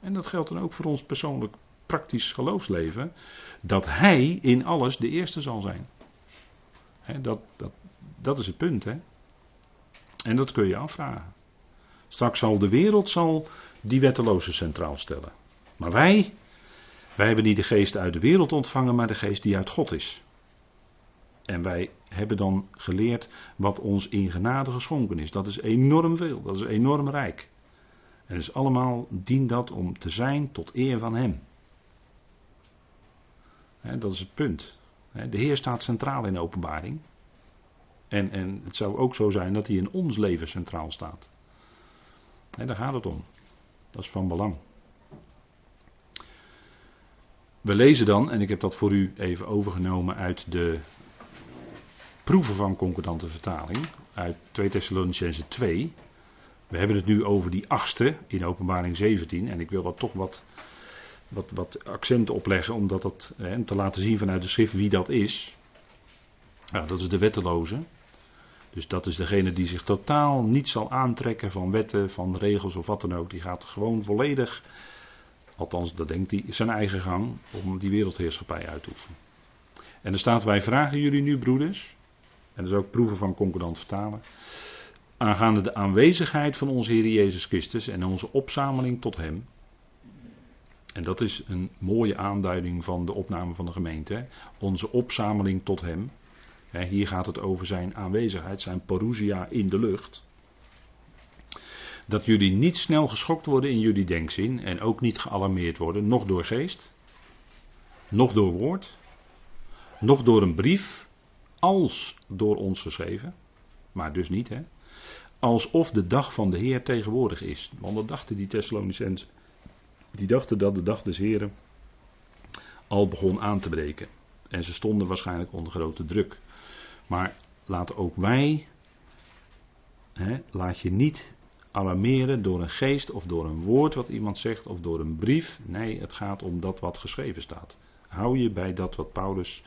En dat geldt dan ook voor ons persoonlijk praktisch geloofsleven. Dat Hij in alles de eerste zal zijn. dat, dat, dat is het punt. En dat kun je afvragen. Straks zal de wereld zal die wetteloze centraal stellen. Maar wij, wij hebben niet de geest uit de wereld ontvangen, maar de geest die uit God is. En wij hebben dan geleerd wat ons in genade geschonken is. Dat is enorm veel, dat is enorm rijk. En dus allemaal dient dat om te zijn tot eer van Hem. dat is het punt. de Heer staat centraal in de openbaring. En, en het zou ook zo zijn dat Hij in ons leven centraal staat. daar gaat het om. Dat is van belang. We lezen dan, en ik heb dat voor u even overgenomen uit de proeven van concordante vertaling, uit 2 Thessalonicense 2. We hebben het nu over die achtste in openbaring 17 en ik wil dat toch wat, wat, wat accenten opleggen om dat, hè, te laten zien vanuit de schrift wie dat is. Nou, dat is de wetteloze. Dus dat is degene die zich totaal niet zal aantrekken van wetten, van regels of wat dan ook. Die gaat gewoon volledig, althans dat denkt hij, zijn eigen gang om die wereldheerschappij uit te oefenen. En er staat, wij vragen jullie nu broeders, en is ook proeven van concordant vertalen, aangaande de aanwezigheid van onze Heer Jezus Christus en onze opzameling tot Hem. En dat is een mooie aanduiding van de opname van de gemeente. Onze opzameling tot Hem. Hier gaat het over zijn aanwezigheid, zijn parousia in de lucht. Dat jullie niet snel geschokt worden in jullie denkzin en ook niet gealarmeerd worden, nog door geest, nog door woord, nog door een brief, als door ons geschreven, maar dus niet, hè. Alsof de dag van de Heer tegenwoordig is. Want dat dachten die Thessalonicenzen. Die dachten dat de dag des Heren al begon aan te breken. En ze stonden waarschijnlijk onder grote druk. Maar laten ook wij, hè, laat je niet alarmeren door een geest of door een woord wat iemand zegt of door een brief. Nee, het gaat om dat wat geschreven staat. Hou je bij dat wat Paulus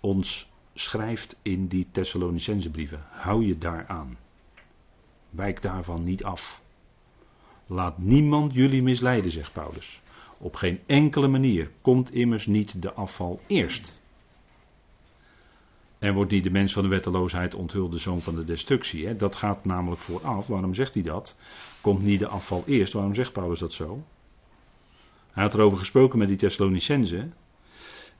ons schrijft in die Thessalonicense brieven. Hou je daaraan. Wijk daarvan niet af. Laat niemand jullie misleiden, zegt Paulus. Op geen enkele manier komt immers niet de afval eerst. En wordt niet de mens van de wetteloosheid onthuld de zoon van de destructie. Hè? Dat gaat namelijk vooraf. Waarom zegt hij dat? Komt niet de afval eerst? Waarom zegt Paulus dat zo? Hij had erover gesproken met die Thessalonicense.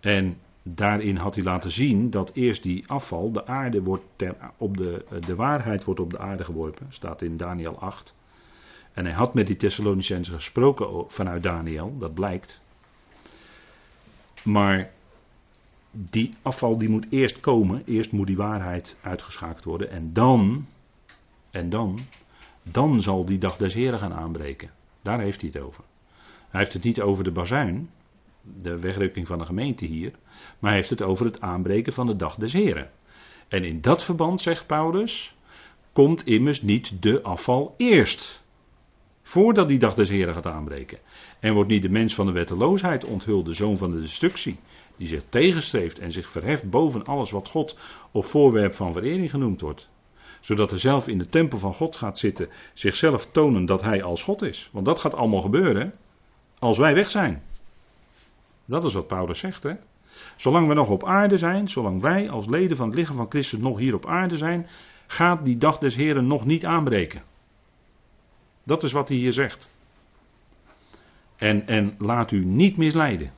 En daarin had hij laten zien dat eerst die afval, de aarde wordt ter, op de, de waarheid wordt op de aarde geworpen. Staat in Daniel 8. En hij had met die Thessalonicense gesproken vanuit Daniel, dat blijkt. Maar die afval die moet eerst komen. Eerst moet die waarheid uitgeschakeld worden. En dan, en dan, dan zal die dag des Heren gaan aanbreken. Daar heeft hij het over. Hij heeft het niet over de bazuin, de wegrukking van de gemeente hier. Maar hij heeft het over het aanbreken van de dag des Heren. En in dat verband, zegt Paulus, komt immers niet de afval eerst. Voordat die dag des Heren gaat aanbreken. En wordt niet de mens van de wetteloosheid onthuld, de zoon van de destructie, die zich tegenstreeft en zich verheft boven alles wat God of voorwerp van verering genoemd wordt. Zodat er zelf in de tempel van God gaat zitten, zichzelf tonen dat hij als God is. Want dat gaat allemaal gebeuren als wij weg zijn. Dat is wat Paulus zegt, hè? Zolang we nog op aarde zijn, zolang wij als leden van het lichaam van Christus nog hier op aarde zijn, gaat die dag des Heren nog niet aanbreken. Dat is wat hij hier zegt. En, en laat u niet misleiden.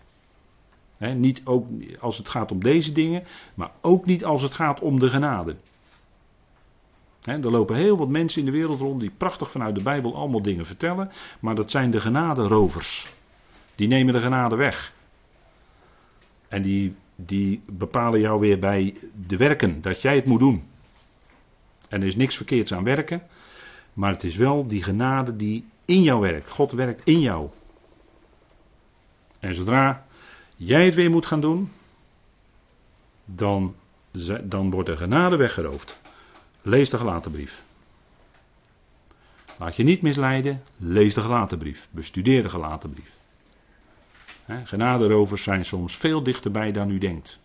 niet ook als het gaat om deze dingen, maar ook niet als het gaat om de genade. er lopen heel wat mensen in de wereld rond die prachtig vanuit de Bijbel allemaal dingen vertellen, maar dat zijn de genaderovers. Die nemen de genade weg. En die, die bepalen jou weer bij de werken, dat jij het moet doen. En er is niks verkeerds aan werken, maar het is wel die genade die in jou werkt. God werkt in jou. En zodra jij het weer moet gaan doen, dan, dan wordt de genade weggeroofd. Lees de gelaten brief. Laat je niet misleiden, lees de gelaten brief. Bestudeer de gelaten brief. Genaderovers zijn soms veel dichterbij dan u denkt.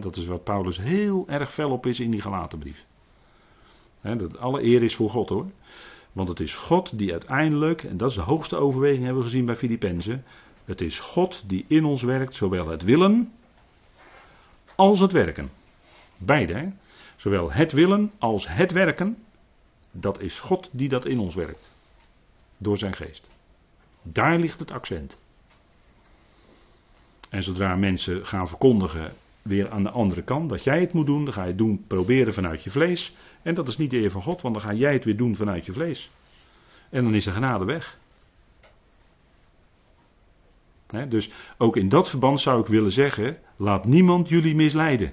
dat is wat Paulus heel erg fel op is in die gelaten brief. dat alle eer is voor God hoor. Want het is God die uiteindelijk, en dat is de hoogste overweging hebben we gezien bij Filippenzen. Het is God die in ons werkt, zowel het willen als het werken. Beide, hè? zowel het willen als het werken. Dat is God die dat in ons werkt. Door zijn geest. Daar ligt het accent. En zodra mensen gaan verkondigen weer aan de andere kant dat jij het moet doen, dan ga je het doen proberen vanuit je vlees. En dat is niet de eer van God, want dan ga jij het weer doen vanuit je vlees. En dan is de genade weg. dus ook in dat verband zou ik willen zeggen: laat niemand jullie misleiden.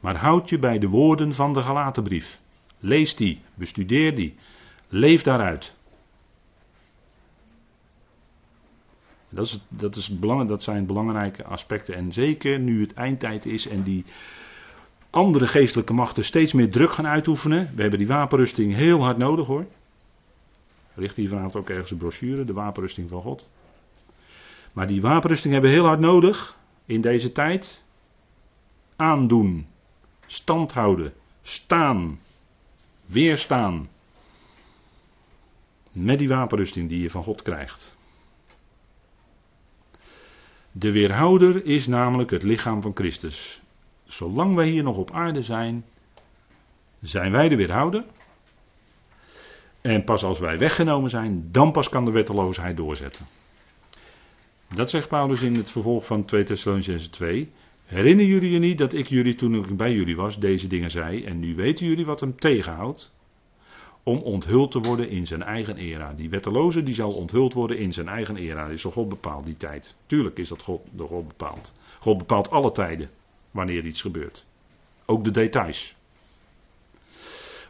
Maar houd je bij de woorden van de Galatenbrief. Lees die, bestudeer die, leef daaruit. Dat, is, dat, is belang, dat zijn belangrijke aspecten. En zeker nu het eindtijd is en die andere geestelijke machten steeds meer druk gaan uitoefenen. We hebben die wapenrusting heel hard nodig hoor. Ligt hier vanavond ook ergens een brochure, de wapenrusting van God. Maar die wapenrusting hebben we heel hard nodig in deze tijd. Aandoen, stand houden, staan, weerstaan. Met die wapenrusting die je van God krijgt. De weerhouder is namelijk het lichaam van Christus. Zolang wij hier nog op aarde zijn, zijn wij de weerhouder. En pas als wij weggenomen zijn, dan pas kan de wetteloosheid doorzetten. Dat zegt Paulus in het vervolg van 2 Thessalonians 2. Herinner jullie je niet dat ik jullie toen ik bij jullie was deze dingen zei en nu weten jullie wat hem tegenhoudt? Om onthuld te worden in zijn eigen era. Die wetteloze die zal onthuld worden in zijn eigen era. Dat is door God bepaald, die tijd. Tuurlijk is dat God, door God bepaald. God bepaalt alle tijden wanneer iets gebeurt. Ook de details.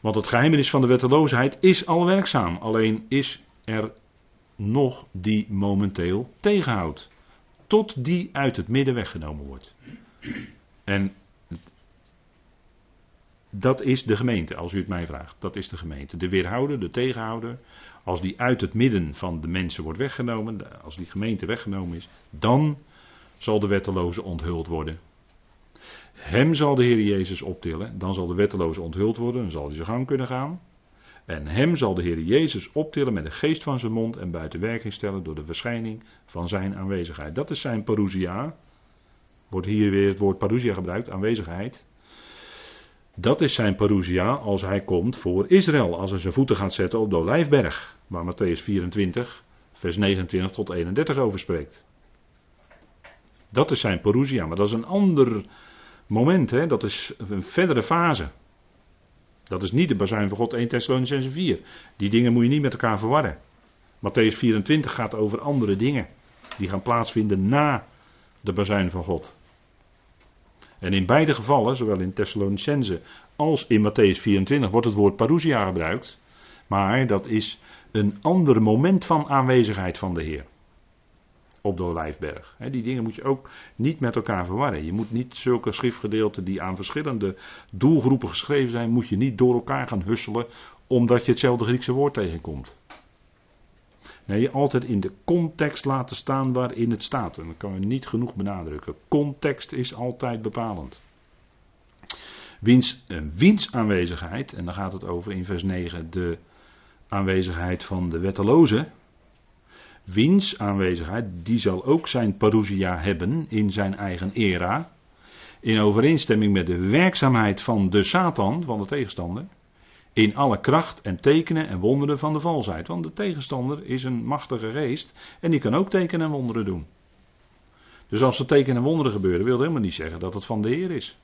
Want het geheimnis van de wetteloosheid is al werkzaam. Alleen is er nog die momenteel tegenhoudt. Tot die uit het midden weggenomen wordt. En dat is de gemeente, als u het mij vraagt. Dat is de gemeente. De weerhouder, de tegenhouder. Als die uit het midden van de mensen wordt weggenomen, als die gemeente weggenomen is, dan zal de wetteloze onthuld worden. Hem zal de Heer Jezus optillen, dan zal de wetteloze onthuld worden, dan zal hij zijn gang kunnen gaan. En hem zal de Heer Jezus optillen met de geest van zijn mond en buiten werking stellen door de verschijning van zijn aanwezigheid. Dat is zijn parousia. Wordt hier weer het woord parousia gebruikt, aanwezigheid. Dat is zijn parousia als hij komt voor Israël. Als hij zijn voeten gaat zetten op de Olijfberg. Waar Matthäus 24, vers 29 tot 31 over spreekt. Dat is zijn parousia. Maar dat is een ander moment. Hè? Dat is een verdere fase. Dat is niet de bazuin van God 1 Thessalonians 4. Die dingen moet je niet met elkaar verwarren. Matthäus 24 gaat over andere dingen. Die gaan plaatsvinden na de bazuin van God. En in beide gevallen, zowel in Thessalonicense als in Matthäus 24, wordt het woord parousia gebruikt. Maar dat is een ander moment van aanwezigheid van de Heer. Op de Olijfberg. Die dingen moet je ook niet met elkaar verwarren. Je moet niet zulke schriftgedeelten die aan verschillende doelgroepen geschreven zijn, moet je niet door elkaar gaan husselen omdat je hetzelfde Griekse woord tegenkomt. Nee, altijd in de context laten staan waarin het staat. En dat kan je niet genoeg benadrukken. Context is altijd bepalend. Wiens, wiens aanwezigheid, en dan gaat het over in vers 9 de aanwezigheid van de wetteloze. Wiens aanwezigheid, die zal ook zijn parousia hebben in zijn eigen era. In overeenstemming met de werkzaamheid van de Satan, van de tegenstander. In alle kracht en tekenen en wonderen van de valsheid. Want de tegenstander is een machtige geest en die kan ook tekenen en wonderen doen. Dus als er tekenen en wonderen gebeuren, wil helemaal niet zeggen dat het van de Heer is.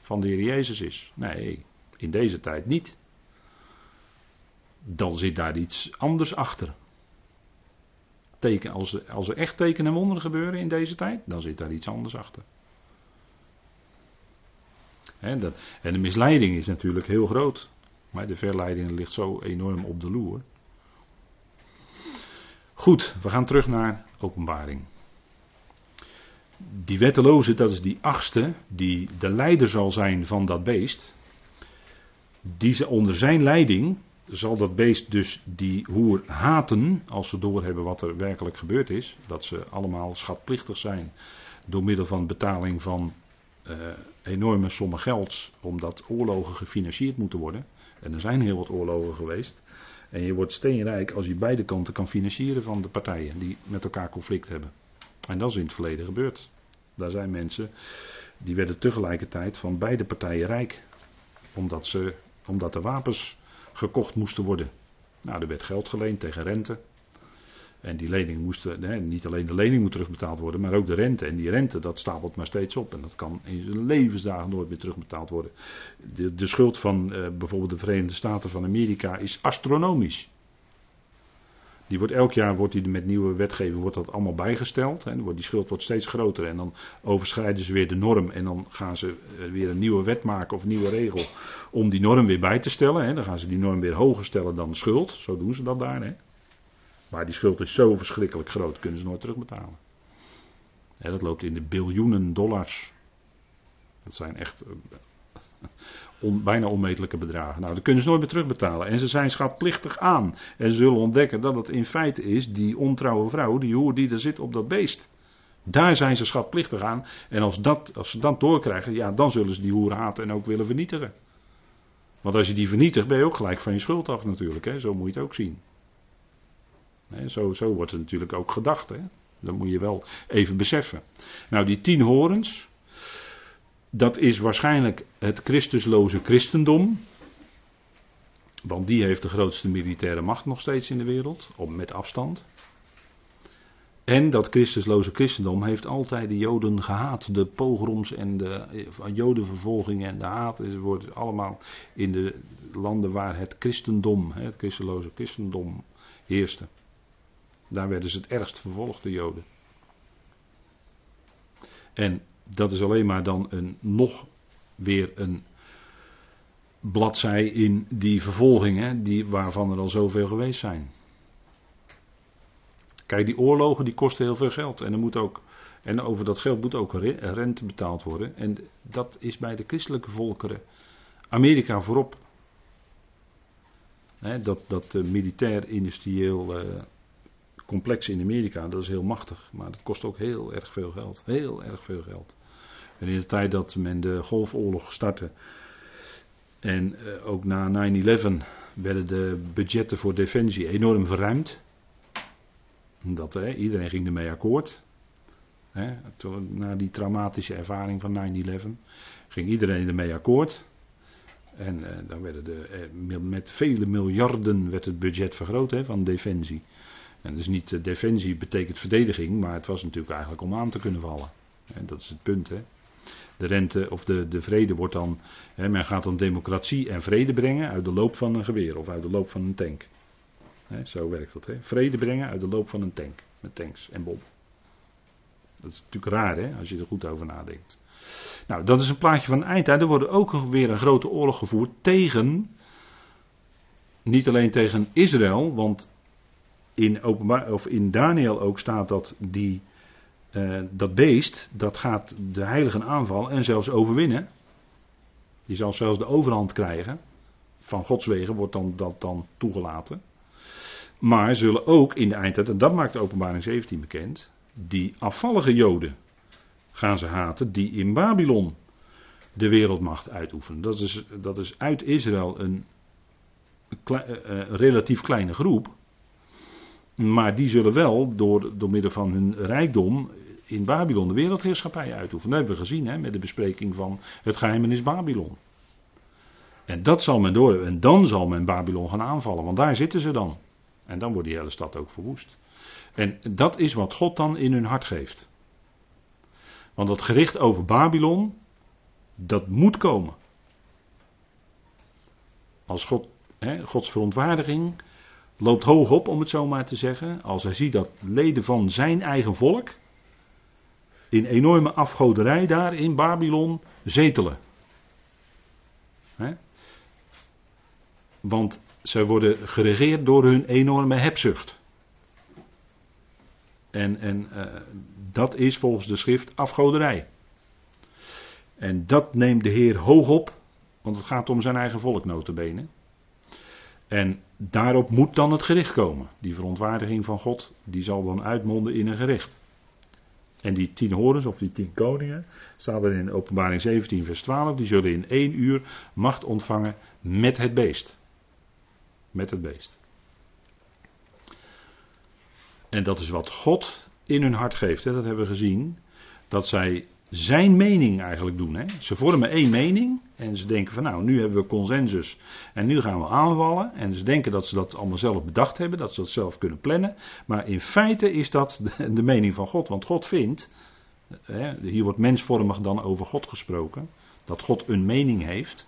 Van de Heer Jezus is. Nee, in deze tijd niet. Dan zit daar iets anders achter. Teken, als, er, als er echt tekenen en wonderen gebeuren in deze tijd, dan zit daar iets anders achter. dat, en de misleiding is natuurlijk heel groot. Maar de verleiding ligt zo enorm op de loer. Goed, we gaan terug naar openbaring. Die wetteloze, dat is die achtste, die de leider zal zijn van dat beest. Die onder zijn leiding zal dat beest dus die hoer haten, als ze doorhebben wat er werkelijk gebeurd is. Dat ze allemaal schatplichtig zijn door middel van betaling van uh, enorme sommen gelds, omdat oorlogen gefinancierd moeten worden. En er zijn heel wat oorlogen geweest. En je wordt steenrijk als je beide kanten kan financieren van de partijen die met elkaar conflict hebben. En dat is in het verleden gebeurd. Daar zijn mensen die werden tegelijkertijd van beide partijen rijk. Omdat, ze, omdat de wapens gekocht moesten worden. Nou, er werd geld geleend tegen rente. En die lening moest, nee, niet alleen de lening moet terugbetaald worden, maar ook de rente. En die rente, dat stapelt maar steeds op. En dat kan in zijn levensdagen nooit meer terugbetaald worden. De, de schuld van uh, bijvoorbeeld de Verenigde Staten van Amerika is astronomisch. Die wordt, elk jaar wordt die met nieuwe wetgeving wordt dat allemaal bijgesteld. Hè. Die schuld wordt steeds groter en dan overschrijden ze weer de norm. En dan gaan ze eh, weer een nieuwe wet maken of een nieuwe regel om die norm weer bij te stellen. Hè. Dan gaan ze die norm weer hoger stellen dan de schuld. Zo doen ze dat daar. Hè. Maar die schuld is zo verschrikkelijk groot, kunnen ze nooit terugbetalen. dat loopt in de biljoenen dollars. Dat zijn echt eh, bijna onmetelijke bedragen. Nou, dat kunnen ze nooit meer terugbetalen. En ze zijn schatplichtig aan. En ze zullen ontdekken dat het in feite is die ontrouwe vrouw, die hoer die er zit op dat beest. Daar zijn ze schatplichtig aan. En als, dat, als ze dat doorkrijgen, ja, dan zullen ze die hoer haten en ook willen vernietigen. Want als je die vernietigt, ben je ook gelijk van je schuld af natuurlijk. Hè? Zo moet je het ook zien. Zo, zo wordt het natuurlijk ook gedacht. Hè? Dat moet je wel even beseffen. Nou, die tien horens, dat is waarschijnlijk het Christusloze christendom. Want die heeft de grootste militaire macht nog steeds in de wereld, op, met afstand. En dat Christusloze christendom heeft altijd de Joden gehaat. De pogroms en de eh, Jodenvervolgingen en de haat wordt allemaal in de landen waar het christendom, het Christusloze christendom heerste. Daar werden ze het ergst vervolgd, de Joden. En dat is alleen maar dan een, nog weer een bladzij in die vervolgingen, die, waarvan er al zoveel geweest zijn. Kijk, die oorlogen die kosten heel veel geld. En, er moet ook, en over dat geld moet ook rente betaald worden. En dat is bij de christelijke volkeren, Amerika voorop. dat dat militair-industrieel uh, complex in Amerika, dat is heel machtig. Maar dat kost ook heel erg veel geld. Heel erg veel geld. En in de tijd dat men de Golfoorlog startte. En uh, ook na 9-11 werden de budgetten voor defensie enorm verruimd. Dat, hè, iedereen ging ermee akkoord. Hè, na die traumatische ervaring van 9-11 ging iedereen ermee akkoord. En uh, dan werden de, uh, met vele miljarden werd het budget vergroot hè, van defensie. En dus niet uh, defensie betekent verdediging, maar het was natuurlijk eigenlijk om aan te kunnen vallen. En dat is het punt. Hè. De rente of de, de vrede wordt dan. Hè, men gaat dan democratie en vrede brengen uit de loop van een geweer of uit de loop van een tank. Hè, zo werkt dat. Hè. Vrede brengen uit de loop van een tank. Met tanks en bom. Dat is natuurlijk raar hè, als je er goed over nadenkt. Nou, dat is een plaatje van eindtijd. Er wordt ook weer een grote oorlog gevoerd tegen, niet alleen tegen Israël, want in, openbaar, of in Daniel ook staat dat die, uh, dat beest, dat gaat de heiligen aanvallen en zelfs overwinnen. Die zal zelfs de overhand krijgen. Van Gods wegen wordt dan, dat dan toegelaten. Maar zullen ook in de eindtijd, en dat maakt de openbaring 17 bekend, die afvallige Joden gaan ze haten die in Babylon de wereldmacht uitoefenen. Dat is, dat is uit Israël een, een eh, eh, relatief kleine groep. Maar die zullen wel door, door middel van hun rijkdom in Babylon de wereldheerschappij uitoefenen. Dat hebben we gezien hè, met de bespreking van het geheimenis Babylon. En dat zal men door. En dan zal men Babylon gaan aanvallen, want daar zitten ze dan. En dan wordt die hele stad ook verwoest. En dat is wat God dan in hun hart geeft. Want dat gericht over Babylon, dat moet komen. Als God, hè, Gods verontwaardiging loopt hoog op, om het zo maar te zeggen. Als hij ziet dat leden van zijn eigen volk in enorme afgoderij daar in Babylon zetelen. Want zij worden geregeerd door hun enorme hebzucht. En, en uh, dat is volgens de schrift afgoderij. En dat neemt de Heer hoog op, want het gaat om zijn eigen volk notabene. En daarop moet dan het gericht komen. Die verontwaardiging van God, die zal dan uitmonden in een gericht. En die tien horens, of die tien koningen, staat er in openbaring 17 vers 12, die zullen in één uur macht ontvangen met het beest. Met het beest. En dat is wat God in hun hart geeft. Hè? Dat hebben we gezien. Dat zij zijn mening eigenlijk doen. Hè? Ze vormen één mening en ze denken van nou, nu hebben we consensus en nu gaan we aanvallen. En ze denken dat ze dat allemaal zelf bedacht hebben, dat ze dat zelf kunnen plannen. Maar in feite is dat de, mening van God, want God vindt, hè, hier wordt mensvormig dan over God gesproken, dat God een mening heeft.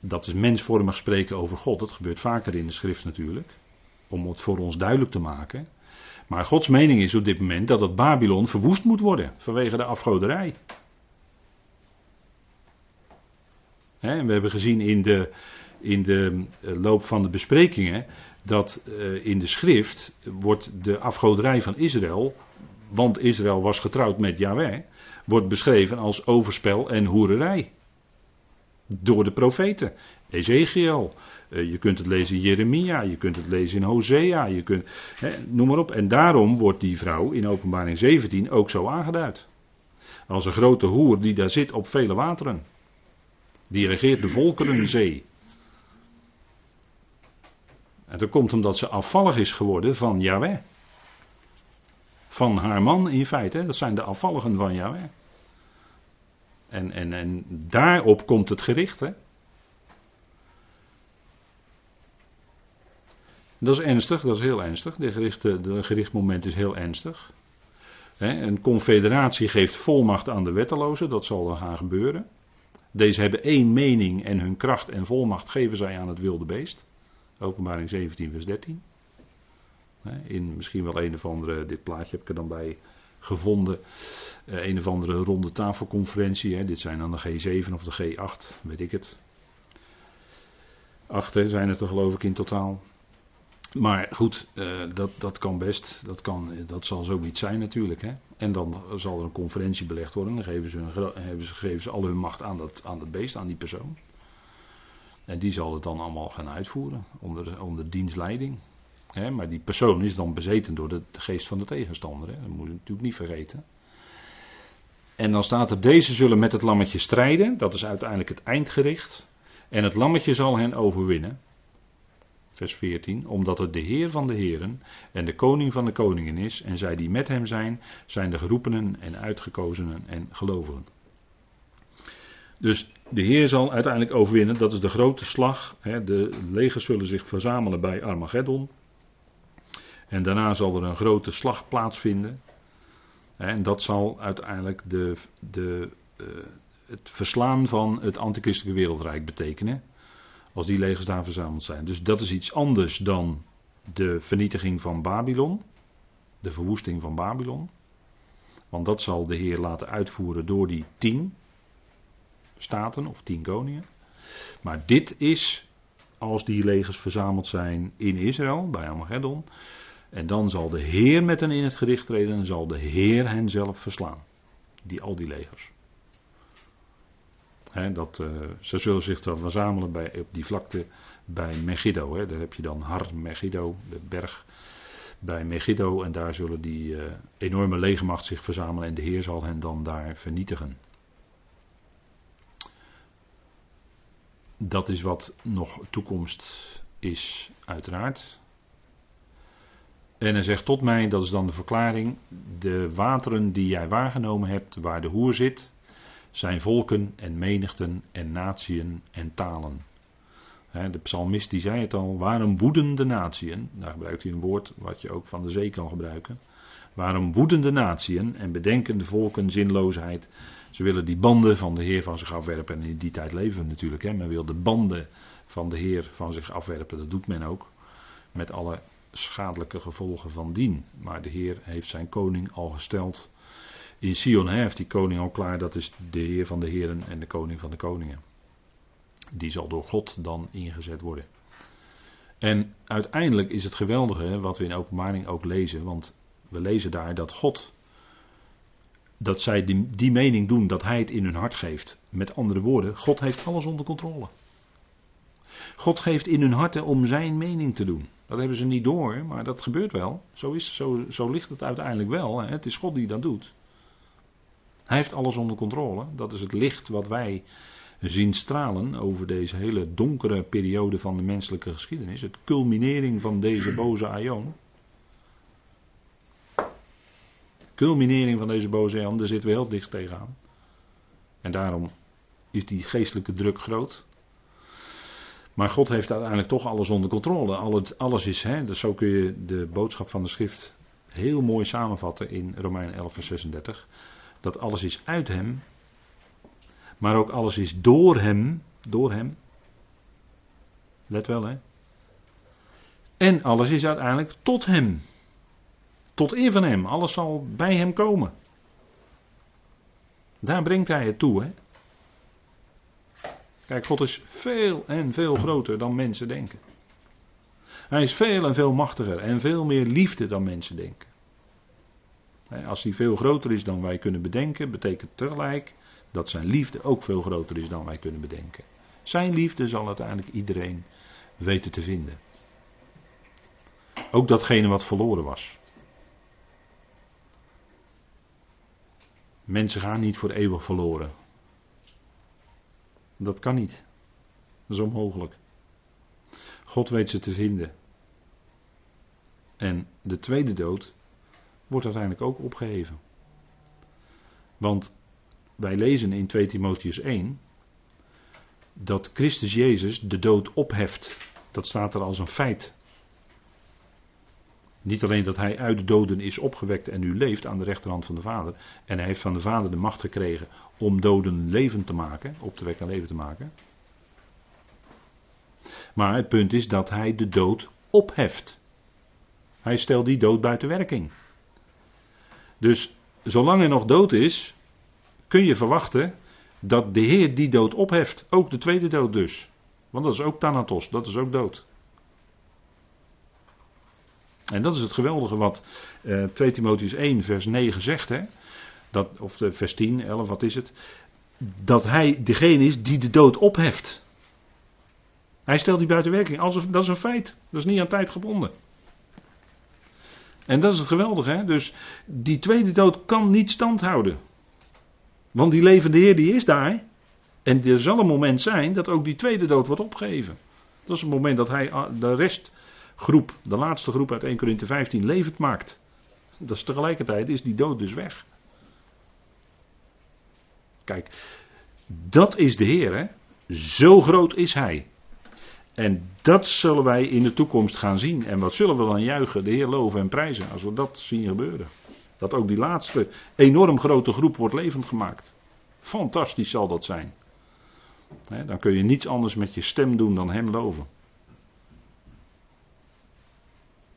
Dat is mensvormig spreken over God, dat gebeurt vaker in de schrift natuurlijk om het voor ons duidelijk te maken. Maar Gods mening is op dit moment dat het Babylon verwoest moet worden vanwege de afgoderij. we hebben gezien in de, in de eh, loop van de besprekingen dat uh, in de schrift wordt de afgoderij van Israël, want Israël was getrouwd met Yahweh, wordt beschreven als overspel en hoererij. Door de profeten. Ezekiel, eh, je kunt het lezen in Jeremia, je kunt het lezen in Hosea, je kunt, hè, noem maar op. En daarom wordt die vrouw in openbaring 17 ook zo aangeduid. Als een grote hoer die daar zit op vele wateren. Die regeert de volkerenzee. En dat komt omdat ze afvallig is geworden van Yahweh. Van haar man in feite, dat zijn de afvalligen van Yahweh. En, en, en daarop komt het gericht. Hè? Dat is ernstig, dat is heel ernstig. De, gerichte, de gerichtmoment is heel ernstig. een confederatie geeft volmacht aan de wettelozen, dat zal dan gaan gebeuren. Deze hebben één mening en hun kracht en volmacht geven zij aan het wilde beest. Openbaring 17, vers 13. In misschien wel een of andere, dit plaatje heb ik er dan bij gevonden. Eh, een of andere ronde tafelconferentie. Dit zijn dan de G7 of de G8, weet ik het. Acht zijn het er geloof ik in totaal. Maar goed, uh, dat, dat kan best. Dat, kan, dat zal zoiets zijn natuurlijk. Hè? En dan zal er een conferentie belegd worden. Dan geven ze, ze, geven ze al hun macht aan dat, aan dat beest, aan die persoon. En die zal het dan allemaal gaan uitvoeren. Onder, onder dienstleiding. Maar die persoon is dan bezeten door de, geest van de tegenstander. Dat moet je natuurlijk niet vergeten. En dan staat er: deze zullen met het lammetje strijden. Dat is uiteindelijk het eindgericht. En het lammetje zal hen overwinnen vers 14, omdat het de Heer van de Heren en de Koning van de Koningen is, en zij die met hem zijn, zijn de geroepenen en uitgekozenen en gelovigen. Dus de Heer zal uiteindelijk overwinnen, dat is de grote slag. Hè, de legers zullen zich verzamelen bij Armageddon. En daarna zal er een grote slag plaatsvinden. En dat zal uiteindelijk de, de, uh, het verslaan van het antichristelijke wereldrijk betekenen. Als die legers daar verzameld zijn. Dus dat is iets anders dan de vernietiging van Babylon. De verwoesting van Babylon. Want dat zal de Heer laten uitvoeren door die tien staten of tien koningen. Maar dit is als die legers verzameld zijn in Israël, bij Armageddon. En dan zal de Heer met hen in het gericht treden en zal de Heer hen zelf verslaan. Die, al die legers. dat, uh, ze zullen zich dan verzamelen bij, op die vlakte bij Megiddo. Daar heb je dan Har Megiddo, de berg bij Megiddo. En daar zullen die uh, enorme legermacht zich verzamelen en de Heer zal hen dan daar vernietigen. Dat is wat nog toekomst is, uiteraard. En hij zegt tot mij, dat is dan de verklaring, de wateren die jij waargenomen hebt, waar de hoer zit, zijn volken en menigten en natieën en talen. De psalmist die zei het al, waarom woeden de natieën? Daar gebruikt hij een woord wat je ook van de zee kan gebruiken. Waarom woeden de natieën en bedenken de volken zinloosheid? Ze willen die banden van de Heer van zich afwerpen. En in die tijd leven we natuurlijk. Hè. Men wil de banden van de Heer van zich afwerpen. Dat doet men ook. Met alle schadelijke gevolgen van dien. Maar de Heer heeft zijn koning al gesteld. In Sion heeft die koning al klaar. Dat is de Heer van de Heren en de koning van de koningen. Die zal door God dan ingezet worden. En uiteindelijk is het geweldige wat we in openbaring ook lezen. Want we lezen daar dat God dat zij die, mening doen dat hij het in hun hart geeft. Met andere woorden, God heeft alles onder controle. God geeft in hun harten om zijn mening te doen. Dat hebben ze niet door, maar dat gebeurt wel. Zo, is, zo, zo ligt het uiteindelijk wel. Het is God die dat doet. Hij heeft alles onder controle. Dat is het licht wat wij zien stralen over deze hele donkere periode van de menselijke geschiedenis. Het culminering van deze boze aion. culminering van deze boze eeuw, daar zitten we heel dicht tegenaan. En daarom is die geestelijke druk groot. Maar God heeft uiteindelijk toch alles onder controle. Alles is, hè, dus zo kun je de boodschap van de schrift heel mooi samenvatten in Romein 11 vers 36. Dat alles is uit hem, maar ook alles is door hem, door hem. Let wel hè. En alles is uiteindelijk tot hem. Tot eer van hem. Alles zal bij hem komen. Daar brengt hij het toe. Hè? Kijk, God is veel en veel groter dan mensen denken. Hij is veel en veel machtiger en veel meer liefde dan mensen denken. Als hij veel groter is dan wij kunnen bedenken, betekent tegelijk dat zijn liefde ook veel groter is dan wij kunnen bedenken. Zijn liefde zal uiteindelijk iedereen weten te vinden. Ook datgene wat verloren was. Mensen gaan niet voor eeuwig verloren. Dat kan niet. Dat is onmogelijk. God weet ze te vinden. En de tweede dood wordt uiteindelijk ook opgeheven. Want wij lezen in 2 Timotheus 1 dat Christus Jezus de dood opheft. Dat staat er als een feit. Niet alleen dat hij uit de doden is opgewekt en nu leeft aan de rechterhand van de Vader. En hij heeft van de Vader de macht gekregen om doden levend te maken, op te wekken en leven te maken. Maar het punt is dat hij de dood opheft. Hij stelt die dood buiten werking. Dus zolang hij nog dood is, kun je verwachten dat de Heer die dood opheft. Ook de tweede dood dus. Want dat is ook Thanatos, dat is ook dood. En dat is het geweldige wat uh, 2 Timotheus 1 vers 9 zegt. Hè? Dat, of de vers 10, 11, wat is het? Dat hij degene is die de dood opheft. Hij stelt die buiten werking. Als, dat is een feit. Dat is niet aan tijd gebonden. En dat is het geweldige. Hè? Dus die tweede dood kan niet stand houden. Want die levende Heer die is daar. En er zal een moment zijn dat ook die tweede dood wordt opgegeven. Dat is het moment dat hij ah, de rest groep, de laatste groep uit 1 Corinthië 15, levend maakt. Dat is tegelijkertijd is die dood dus weg. Kijk, dat is de Heer, hè? Zo groot is Hij. En dat zullen wij in de toekomst gaan zien. En wat zullen we dan juichen, de Heer loven en prijzen, als we dat zien gebeuren. Dat ook die laatste enorm grote groep wordt levend gemaakt. Fantastisch zal dat zijn. dan kun je niets anders met je stem doen dan Hem loven.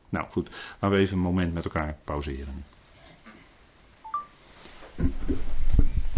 Nou goed, laten we even een moment met elkaar pauzeren.